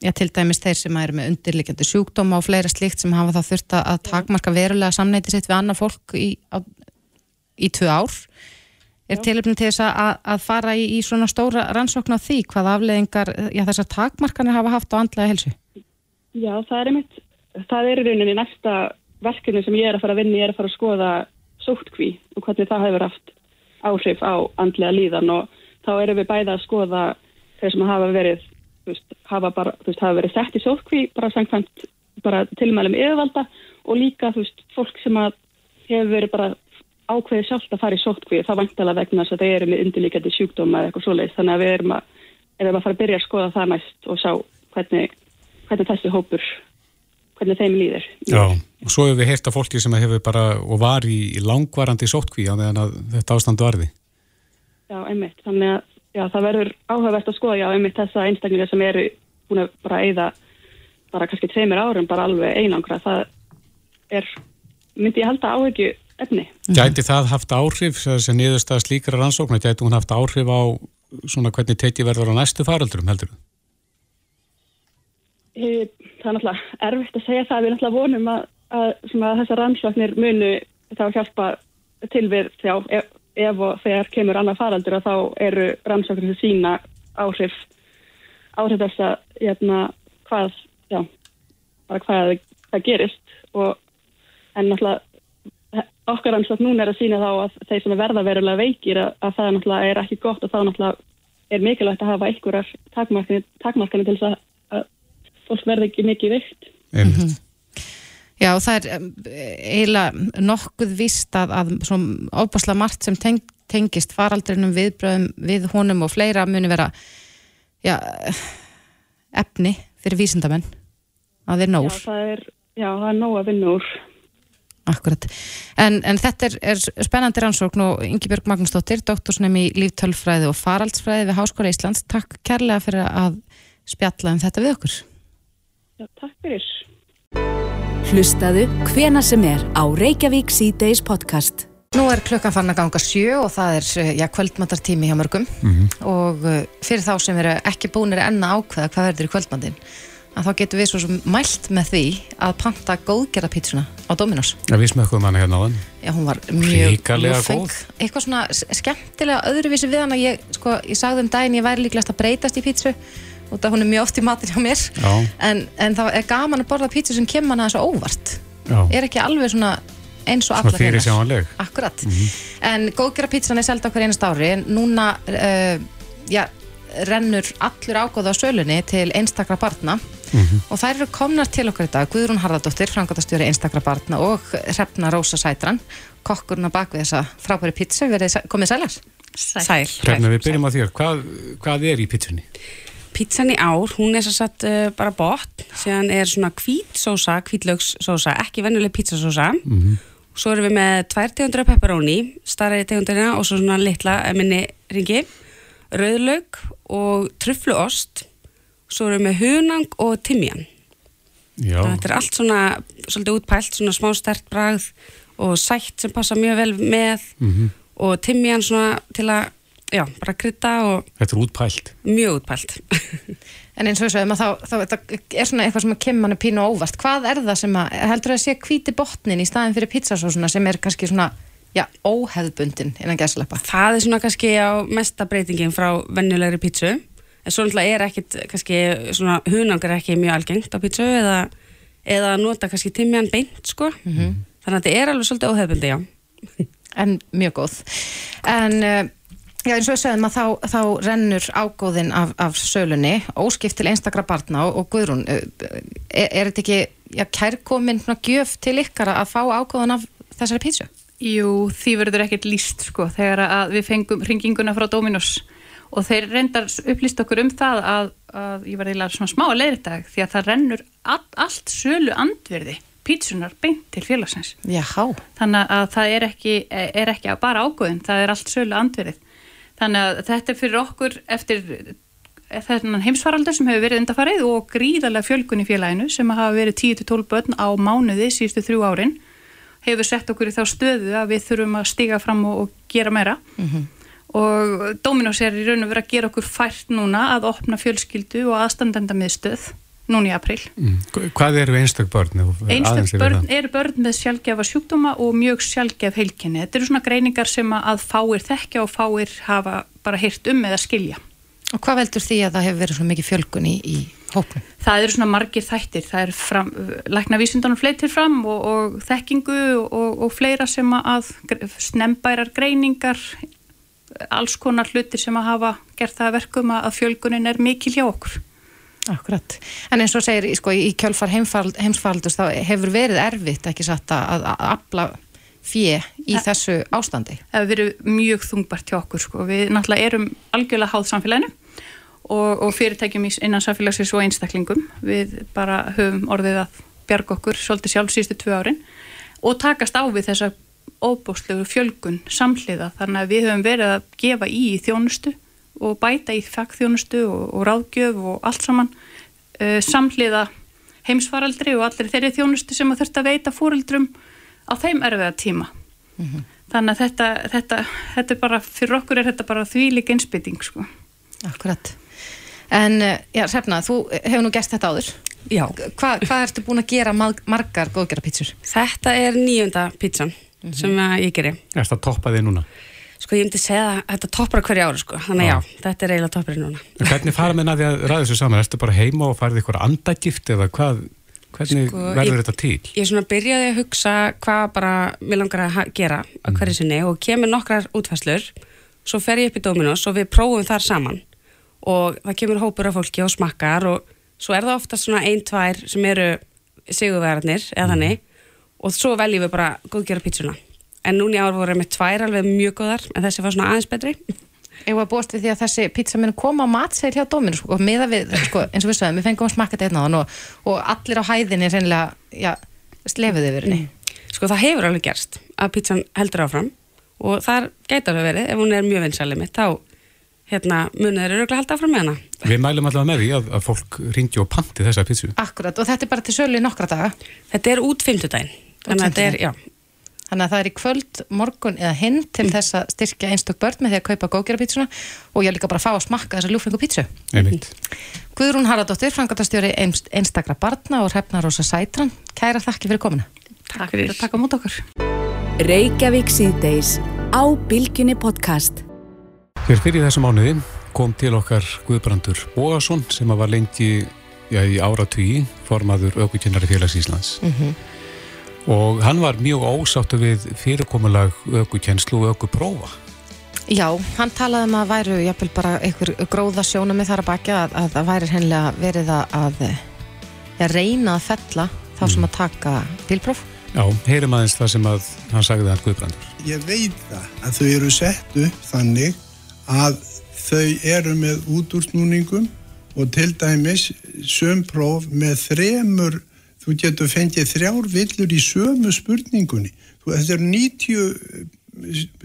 já, til dæmis þeir sem er með undirlikjandi sjúkdóma og fleira slíkt sem hafa þá þurft að takmarka verulega samneiti sitt við annað fólk í, á, í tvö ár er tilöfnum til þess að, að fara í, í svona stóra rannsókn á því hvað afleðingar já, þessar takmarkanir hafa haft á andlega helsu? Já, það er einmitt það er í rauninni næsta verkefni sem ég er að fara að vinni, ég er að fara að skoða sóttkví og hvernig það hefur haft áhrif á andlega líðan og þá erum við bæða að skoða þeir sem hafa verið veist, hafa, bara, veist, hafa verið sett í sótkví bara samkvæmt bara tilmælum yfirvalda og líka þú veist, fólk sem að hefur verið bara ákveðið sjálft að fara í sótkví það vantala vegna þess að það eru með undirlíkjandi sjúkdóma eða eitthvað svoleiðis. Þannig að við erum að, erum að fara að byrja að skoða það næst og sjá hvernig, hvernig þessi hópur hvernig þeim líður. Já, og svo hefur við heyrt af fólki sem hefur bara og var í langvarandi sótkví á meðan að þetta ástandu varði. Já, einmitt. Þannig að já, það verður áhugavert að skoða, já, einmitt þessa einstaklingar sem eru búin að bara eigða bara kannski tveimur árum bara alveg einangra. Það er, myndi ég held að áhugju efni. Gæti það haft áhrif, þessi niðurstað slíkara rannsóknar, gæti hún haft áhrif á svona hvernig tekið verður á næstu faraldurum heldur? Það er náttúrulega erfitt að segja það, við náttúrulega vonum að, að, að þessar rannsóknir munu þá hjálpa til við já, ef, ef og þegar kemur annað faraldur að þá eru rannsóknir sem sína áhrif áhrif þess að jæna, hvað, já, hvað það gerist. Og en náttúrulega okkar ansvart núna er að sína þá að þeir sem er verða verulega veikir að, að það náttúrulega er ekki gott og þá náttúrulega er mikilvægt að hafa einhverjar takmarkanir til þess að fólk verði ekki mikið veikt. Mm -hmm. Já, það er eiginlega nokkuð vist að, að svona óbásla margt sem teng, tengist faraldrinum viðbröðum við honum og fleira muni vera já, efni fyrir vísindamenn að vinna úr. Já, það er, já, það er nóg að vinna úr. Akkurat. En, en þetta er, er spennandi rannsókn og Ingi Björg Magnúsdóttir, doktorsnum í líftölfræði og faraldsfræði við Háskóla Íslands. Takk kærlega fyrir að spjalla um þetta við okkur. Já, takk fyrir. Hlustaðu hvena sem er á Reykjavík C-Days podcast. Nú er klukkan fann að ganga sjö og það er já, kvöldmatartími hjá mörgum mm -hmm. og fyrir þá sem eru ekki búinir enna ákveða hvað verður í kvöldmatin að þá getur við svo sem mælt með því að panta góðgerðarpítsuna á Dominos. Já, við smökkum hana hérna á þann. Já, hún var mjög Ríkalega góð. Eitthvað svona skemmtilega öðruvísi við hana. Ég, sko, ég sagði um daginn ég væri líklegast að breytast í pítsu og það hún er mjög oft í matin hjá mér. En, en það er gaman að borða pítsu sem kemur hana þessu óvart. Já. Er ekki alveg svona eins og allar fyrir sjáanleg. Akkurat. Mm -hmm. En góðgerðarpítsan er selda okkur einast ári. Núna, uh, já, rennur allur ágóða á sölunni til einstakra barna mm -hmm. og þær eru komnar til okkar í dag Guðrún Harðardóttir, frangatastjóri einstakra barna og Hrefna Rósa Sætran kokkurna bak við þessa frábæri pizza verið komið sælar Sæl, Sæl. Hrefna, við byrjum á þér, hvað, hvað er í pizzunni? Pizzan í ár, hún er svo satt uh, bara bort, síðan er svona kvítsósa, kvítlögssósa, ekki vennuleg pizzasósa mm -hmm. svo erum við með tvær tegundra pepperoni, starri tegundurina og svo svona litla minni ringi. Rauðlaug og trufluost. Svo erum við hunang og timjan þetta er allt svona svolítið útpælt, svona smá stert bragð og sætt sem passa mjög vel með mm -hmm. og timjan svona til að, já, bara krytta og Þetta er útpælt Mjög útpælt (laughs) En eins og þess að þá, þá, þá er svona eitthvað sem að kemur manni pínu óvart hvað er það sem að, heldur það að sé hvíti botnin í staðin fyrir pizzasósuna sem er kannski svona já, óheðbundin innan gæslepa? Það er svona kannski á mesta breytingin frá vennulegri pizzu en svo náttúrulega er ekkit, kannski, svona hunangar ekki mjög algengt á pítsu eða, eða nota kannski timjan beint, sko. Mm -hmm. Þannig að þetta er alveg svolítið óhefbundi, já. En mjög góð. En, eh, já, eins og við segjum að þá, þá rennur ágóðin af, af sölunni, óskipt til einstakra barna og, Guðrún, eh, er, er þetta ekki, já, kærkominn gjöf til ykkar að fá ágóðan af þessari pítsu? Jú, því verður ekkert líst, sko, þegar að við fengum ringinguna frá Dominos og þeir reyndar upplýst okkur um það að, að ég var eiginlega svona smá að leiða þetta því að það rennur all, allt sölu andverði pítsunar beint til félagsins Jáhá. þannig að það er ekki, er ekki bara ágóðin, það er allt sölu andverið þannig að þetta er fyrir okkur eftir þennan heimsfaraldur sem hefur verið undarfarið og gríðarlega fjölgun í félaginu sem hafa verið 10-12 börn á mánuði síðustu þrjú árin hefur sett okkur í þá stöðu að við þurfum að stiga fram og, og gera meira. Mm -hmm og Dominos er í raun og verið að gera okkur fært núna að opna fjölskyldu og aðstandenda miðstöð núna í april. Mm. Hvað eru einstak börn? Einstak börn eru börn með sjálfgefa sjúkdóma og mjög sjálfgef heilkenni. Þetta eru svona greiningar sem að fáir þekkja og fáir hafa bara hýrt um eða skilja. Og hvað veldur því að það hefur verið svona mikið fjölgun í, í hóknum? Það eru svona margir þættir. Það er fram, lækna vísundanum fleitir fram og, og þekkingu og, og fleira sem að snembærar greiningar alls konar hlutir sem að hafa gert það verkum að fjölgunin er mikil hjá okkur. Akkurat. En eins og segir, sko, í kjölfar heimsfaldust þá hefur verið erfitt ekki satt að afla fjö í Þa, þessu ástandi? Það hefur verið mjög þungbart hjá okkur, sko. Við náttúrulega erum algjörlega háð samfélaginu og, og fyrirtækjum innan samfélagsins og einstaklingum. Við bara höfum orðið að bjarga okkur svolítið sjálf síðustu tvö árin og takast á við þessa óbúslegu fjölgun samhliða þannig að við höfum verið að gefa í þjónustu og bæta í fagþjónustu og, og ráðgjöf og allt saman uh, samhliða heimsfaraldri og allir þeirri þjónustu sem að þurft að veita fórildrum á þeim erfiða tíma mm -hmm. þannig að þetta, þetta, þetta er bara, fyrir okkur er þetta bara þvílik einsbytting sko. Akkurat En eh, já, Sefna, þú hefur nú gert þetta áður Já Hva, Hvað ertu búin að gera margar góðgjara pítsur? Þetta er nýjunda pítsan mm -hmm. sem ég gerir Er þetta toppaði núna? Sko ég myndi segja að þetta toppar hverju ári sko, þannig já, já þetta er eiginlega toppari núna. En hvernig fara með næði að ræða þessu saman? Erstu bara heima og farið ykkur andagift eða hvað, hvernig sko, verður ég, þetta til? Ég svona byrjaði að hugsa hvað bara mér langar að gera að hverju sinni og kemur nokkrar útfæslur, svo fer ég upp í Dominos og við prófum þar saman og það kemur hópur af fólki og smakkar og svo er það ofta svona ein, tvær sem eru sigurverðarnir eða mm. þannig og svo veljum við bara góðgjara pítsuna en núni ár voru með tvær alveg mjög góðar en þessi var svona aðeins betri Ég var búist við því að þessi pizza minn koma á matsæl hjá dóminu sko, og miða við, sko, eins og við sagðum, við fengum að smakka þetta hérna og, og allir á hæðinni reynilega, já, slefiði yfir henni. Mm. Sko það hefur alveg gerst að pizzan heldur áfram og þar gæti alveg verið, ef hún er mjög vinsalið mitt, þá hérna munið eru öruglega haldið áfram með hana. Við mælum allavega með því að, að fólk ringi og panti þessa pizzu. Akkurat, og þetta er bara til sölu í nokkra daga. Þetta er út fymtudaginn, þannig að þetta er, já, Þannig að það er í kvöld, morgun eða hinn til mm. þess að styrkja einstök börn með því að kaupa góðgerapítsuna og ég líka bara að fá að smakka þessa ljúfengu pítsu. Einmitt. Guðrún Haraldóttir, frangatastjóri einstakra barna og hrefna Rósa Sætran. Kæra þakki fyrir komina. Takk fyrir að taka mút okkur. Reykjavík síðdeis á Bilginni podcast. Hér fyrir þessu mánuði kom til okkar Guðbrandur Bóasson sem var lengi já, í áratví formaður aukvíkjennari félags Íslands. Mm -hmm og hann var mjög ósáttu við fyrirkomulag aukukenslu og aukuprófa. Já, hann talaði um að væru jafnvel bara einhver gróða sjónami þar að baki að, að það væri hennilega verið að, að reyna að fella þá sem að taka bílpróf. Já, heyrim aðeins það sem að hann sagði það Guðbrandur. Ég veit það að þau eru sett upp þannig að þau eru með útúrsnúningum og til dæmis sömpróf með þremur þú getur fengið þrjár villur í sömu spurningunni. Þú, þetta eru 90 eh,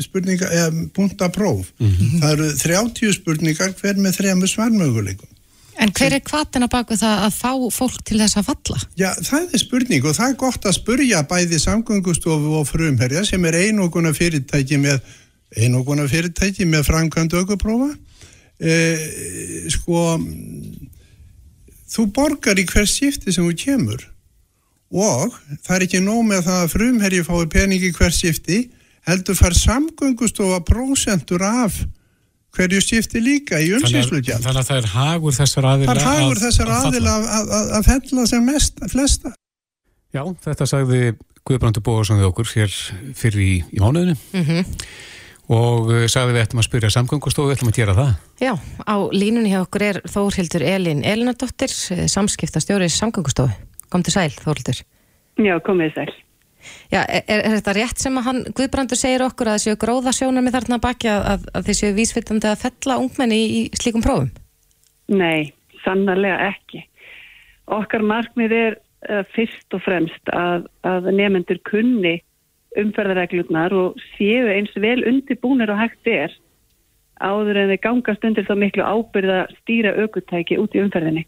spurninga, eða punta próf. Mm -hmm. það eru 30 spurningar hver með þrejum svarmöguleikum. En hver er kvatina baku það að fá fólk til þess að falla? Já, það er spurning og það er gott að spurja bæði samgöngustofu og frumherja sem er einoguna fyrirtæki með einoguna fyrirtæki með framkvæmdu aukuprófa eh, sko þú borgar í hver skipti sem þú kemur og það er ekki nóg með það að frumherji fái peningi hver skipti heldur far samgöngustofa prósentur af hverju skipti líka í umsýslugjald. Þannig að það er hagur þessar aðila Það er hagur þessar aðila að fella sem mest, flesta. Já, þetta sagði Guðbrandur Bóðarsson við okkur hér fyrir í, í mánuðinu mm -hmm. og uh, sagði við ættum að spyrja samgöngustofu, við ættum að gera það. Já, á línunni hjá okkur er Þórhildur Elin Elinardóttir, samskiptastjóri samgöngustofu Kom til sæl, Þóruldur. Já, komið sæl. Já, er, er þetta rétt sem að hann, Guðbrandur segir okkur að það séu gróða sjónar með þarna baki að, að, að þið séu vísvitandi að fella ungmenni í, í slíkum prófum? Nei, sannarlega ekki. Okkar markmið er uh, fyrst og fremst að, að nefnendur kunni umferðareglurnar og séu eins vel undirbúnir og hægt er áður en þeir gangast undir þá miklu ábyrða stýra aukutæki út í umferðinni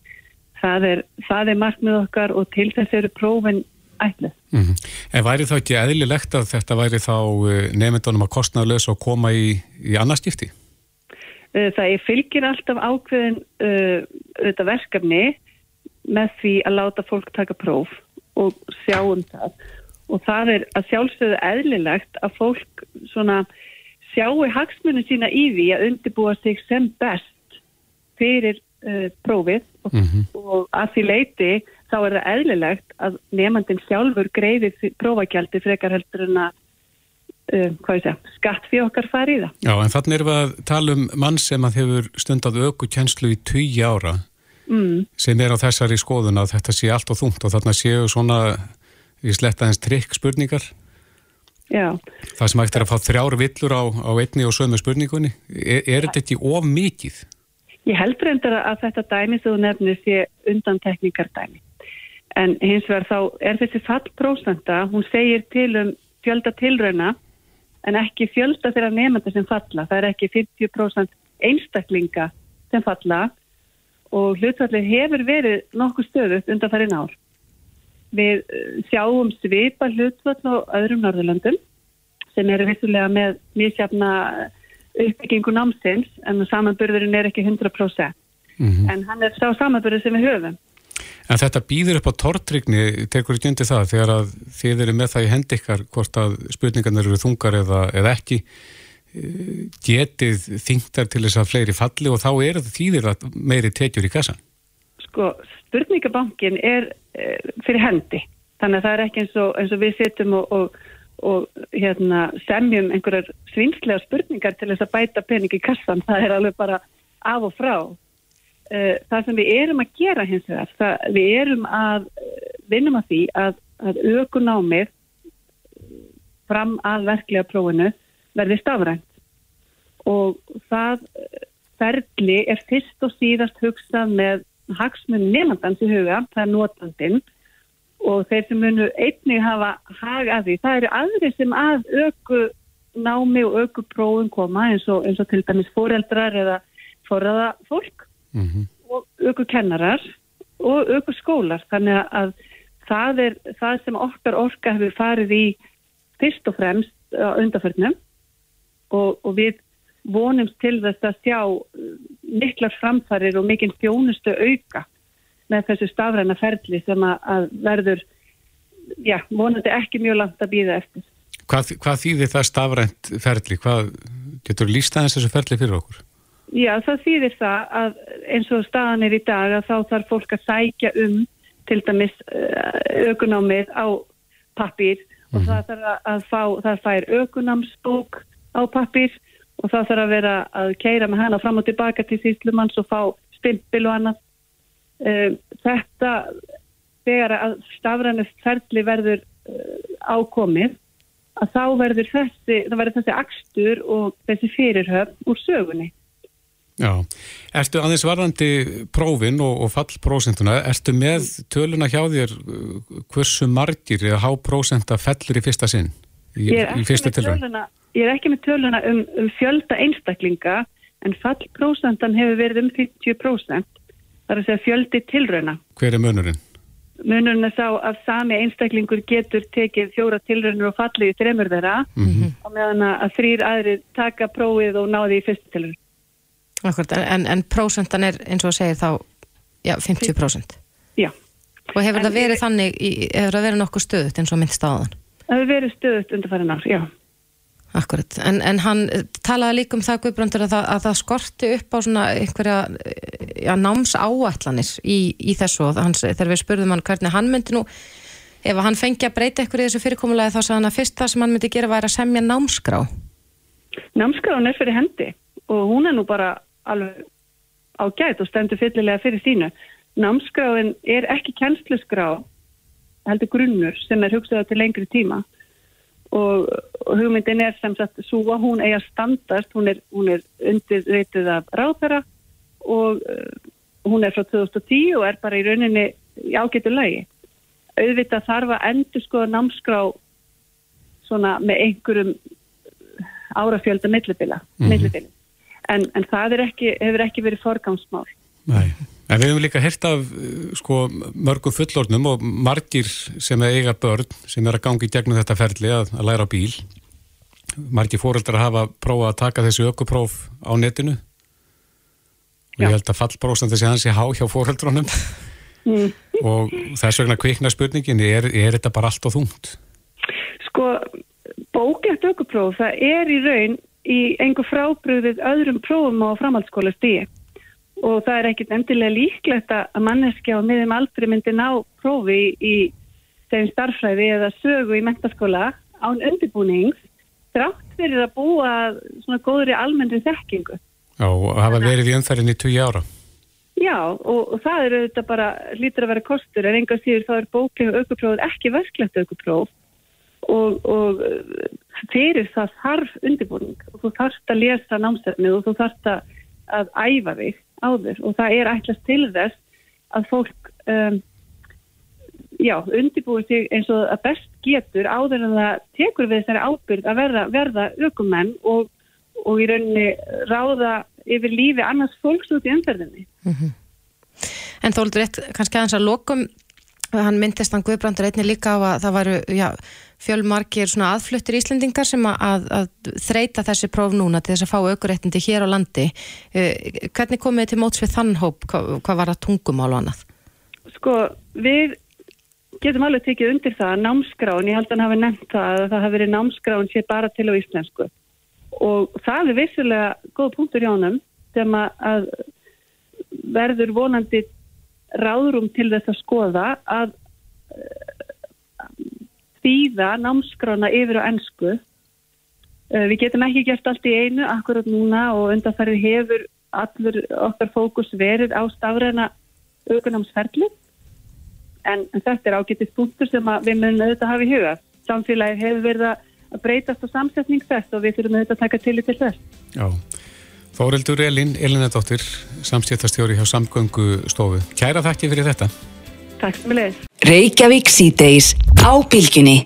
það er, það er markmið okkar og til þess eru prófin ætlu. Mm -hmm. En væri þá ekki eðlilegt að þetta væri þá eh, nefndunum að kostnaðulegs og koma í, í annarskipti? Eh, það er fylgir alltaf ákveðin uh, verkefni með því að láta fólk taka próf og sjá um það og það er að sjálfsögðu eðlilegt að fólk svona sjáu hagsmunum sína í því að undirbúa sig sem best fyrir uh, prófið og, mm -hmm. og að því leiti þá er það eðlilegt að nefnandin sjálfur greiðir prófagjaldi frekar heldur en að uh, skatt fyrir okkar farið. Já, en þannig erum við að tala um mann sem að hefur stundad auku kjenslu í tugi ára mm. sem er á þessari skoðun að þetta sé allt og þungt og þarna séu svona í slettaðins trikk spurningar Já. Það sem ætti að fá þrjár villur á, á einni og sömu spurningunni er, er þetta ekki of mikið? Ég heldur endur að þetta dæmi sem þú nefnir sé undantekningar dæmi. En hins vegar þá er þessi fallprósenta, hún segir til um fjölda tilrauna en ekki fjölda þeirra nefnda sem falla. Það er ekki 50% einstaklinga sem falla og hlutfallið hefur verið nokkuð stöðut undan farin ár. Við eh, sjáum svipa hlutfall á öðrum Norðurlöndum sem eru vissulega með mísjafna uppbyggingu námsins en samanburðurinn er ekki 100%. Mm -hmm. En hann er sá samanburður sem við höfum. En þetta býður upp á tortrygni, tekur ekki undir það þegar að þið eru með það í hendi ykkar hvort að spurningarnir eru þungar eða, eða ekki getið þingtar til þess að fleiri falli og þá er það þýðir að meiri tekjur í kassan? Sko, spurningabankin er e, fyrir hendi, þannig að það er ekki eins og, eins og við setjum og, og, og hérna, semjum einhverjar svinslega spurningar til þess að bæta pening í kassan, það er alveg bara af og frá. E, það sem við erum að gera hins vegar, það, við erum að vinnum að því að, að aukunámið fram að verklega prófinu verði stafrænt og það ferli er fyrst og síðast hugsað með hagsmun nefnandans í huga, það er notandinn og þeir sem munu einnig hafa haga að því, það eru aðri sem að auku námi og auku prófum koma eins og, eins og til dæmis foreldrar eða forraða fólk mm -hmm. og auku kennarar og auku skólar, þannig að það er það sem okkar orka hefur farið í fyrst og fremst undarförnum og, og við vonumst til þess að sjá miklar framfarir og mikinn fjónustu auka með þessu stafræna ferli sem að verður, já, vonandi ekki mjög langt að býða eftir. Hvað, hvað þýðir það stafrænt ferli? Hvað getur lísta eins þessu ferli fyrir okkur? Já, það þýðir það að eins og staðan er í dag að þá þarf fólk að sækja um til dæmis aukunámið á pappir og mm -hmm. það þarf að fá, það fær aukunámsbók á pappir og það þarf að vera að keira með hana fram og tilbaka til síslumanns og fá stimpil og annað. Um, þetta, þegar að stafrænust ferli verður uh, ákomið, að þá verður þessi, það verður þessi akstur og þessi fyrirhöfn úr sögunni. Já, ertu aðeins varðandi prófin og, og fallprósentuna, ertu með töluna hjá þér uh, hversu margir eða há prósenta fellur í fyrsta sinn? Í, ég, er töluna, ég er ekki með töluna um, um fjölda einstaklinga en fallprósentan hefur verið um 50%. Það er að segja fjöldi tilrauna. Hver er munurinn? Munurinn er sá að sami einstaklingur getur tekið fjóra tilraunur og fallið í þremur þeirra mm -hmm. og meðan að þrýr aðri taka prófið og náði í fyrstu tilraun. Akkurat, en, en prósentan er eins og að segja þá já, 50%? Já. Og hefur en það verið ég... þannig, hefur það verið nokkuð stöðut eins og mynd staðan? Það hefur verið stöðut undir ár, já. Akkurat, en, en hann talaði líka um það Guðbrandur að, að það skorti upp á svona einhverja ja, náms áallanir í, í þessu. Og hans, þegar við spurðum hann hvernig hann myndi nú ef hann fengi að breyta eitthvað í þessu fyrirkomulega þá sagði hann að fyrst það sem hann myndi gera væri að semja námskrá. Námskrán er fyrir hendi og hún er nú bara alveg ágætt og stendur fyllilega fyrir sínu. Námskráin er ekki kennsluskrá heldur grunnur sem er hugsaða til lengri tíma og, hugmyndin er sem sagt svo að hún eigi að standast, hún er, hún er undirreitið af ráðherra og uh, hún er frá 2010 og er bara í rauninni í ágættu lagi. Auðvitað þarf að endur skoða námskrá svona með einhverjum árafjölda millibila, mm -hmm. en, en það ekki, hefur ekki verið forgámsmál. Nei. En við hefum líka hirt af sko, mörgum fullornum og margir sem er eiga börn sem er að gangi gegnum þetta ferli að, að læra bíl. Margir fóreldrar hafa prófað að taka þessu ökupróf á netinu. Og ég held að fallpróstandi sé hans í há hjá fóreldrunum. Mm. og þess vegna kvikna spurningin, er, er þetta bara allt og þungt? Sko, bókjart ökupróf, það er í raun í einhver frábröðið öðrum prófum á framhaldsskóla stíð og það er ekkit endilega líklegt að manneskja á miðum aldrei myndi ná prófi í, þeim starfræði eða sögu í mentaskóla án undirbúnings drátt fyrir að búa svona góðri almennri þekkingu. Já, og hafa verið í umferðin í 20 ára. Já, og, og það eru þetta bara lítur að vera kostur, en enga síður þá er bóklega aukuprófið ekki verklegt aukupróf og, og fyrir það þarf undirbúning og þú þarfst að lesa námsefnið og þú þarfst að æfa þig áður og það er ætlast til þess að fólk um, já, undirbúið sig eins og að best getur áður en það tekur við þessari ábyrg að verða, verða ökumenn og, og í rauninni ráða yfir lífi annars fólks út í umferðinni. En þóldur eitt, kannski aðeins að lokum, hann myndist hann Guðbrandur einni líka á að það varu já, fjölmarkir svona aðfluttir Íslendingar sem að, að, þreita þessi próf núna til þess að fá aukuréttindi hér á landi. Eh, Hvernig komið þið til móts við þann hóp, hvað, hvað var að tungumál og annað? Sko, við getum alveg tekið undir það að námskrán, ég held að hann hafi nefnt það að það hafi verið námskrán sé bara til á íslensku og það er vissulega góð punktur hjá honum sem að verður vonandi ráðrum til þess að skoða að þýða námskrána yfir á ennsku. Við getum ekki gert allt í einu akkurat núna og undanfærið hefur allur okkar fókus verið á stafræna aukunámsferli en, en þetta er ágættist punktur sem við munum auðvitað hafa í huga. Samfélagið hefur verið að breytast á samsetning þess og við þurfum auðvitað að taka til í til þess. Já. Þóreldur Elin, Elinadóttir, samstjættastjóri hjá Samgöngu stofu. Kæra þakki fyrir þetta. Takk sem við leiðis. Reykjavík síðdeis á bylginni.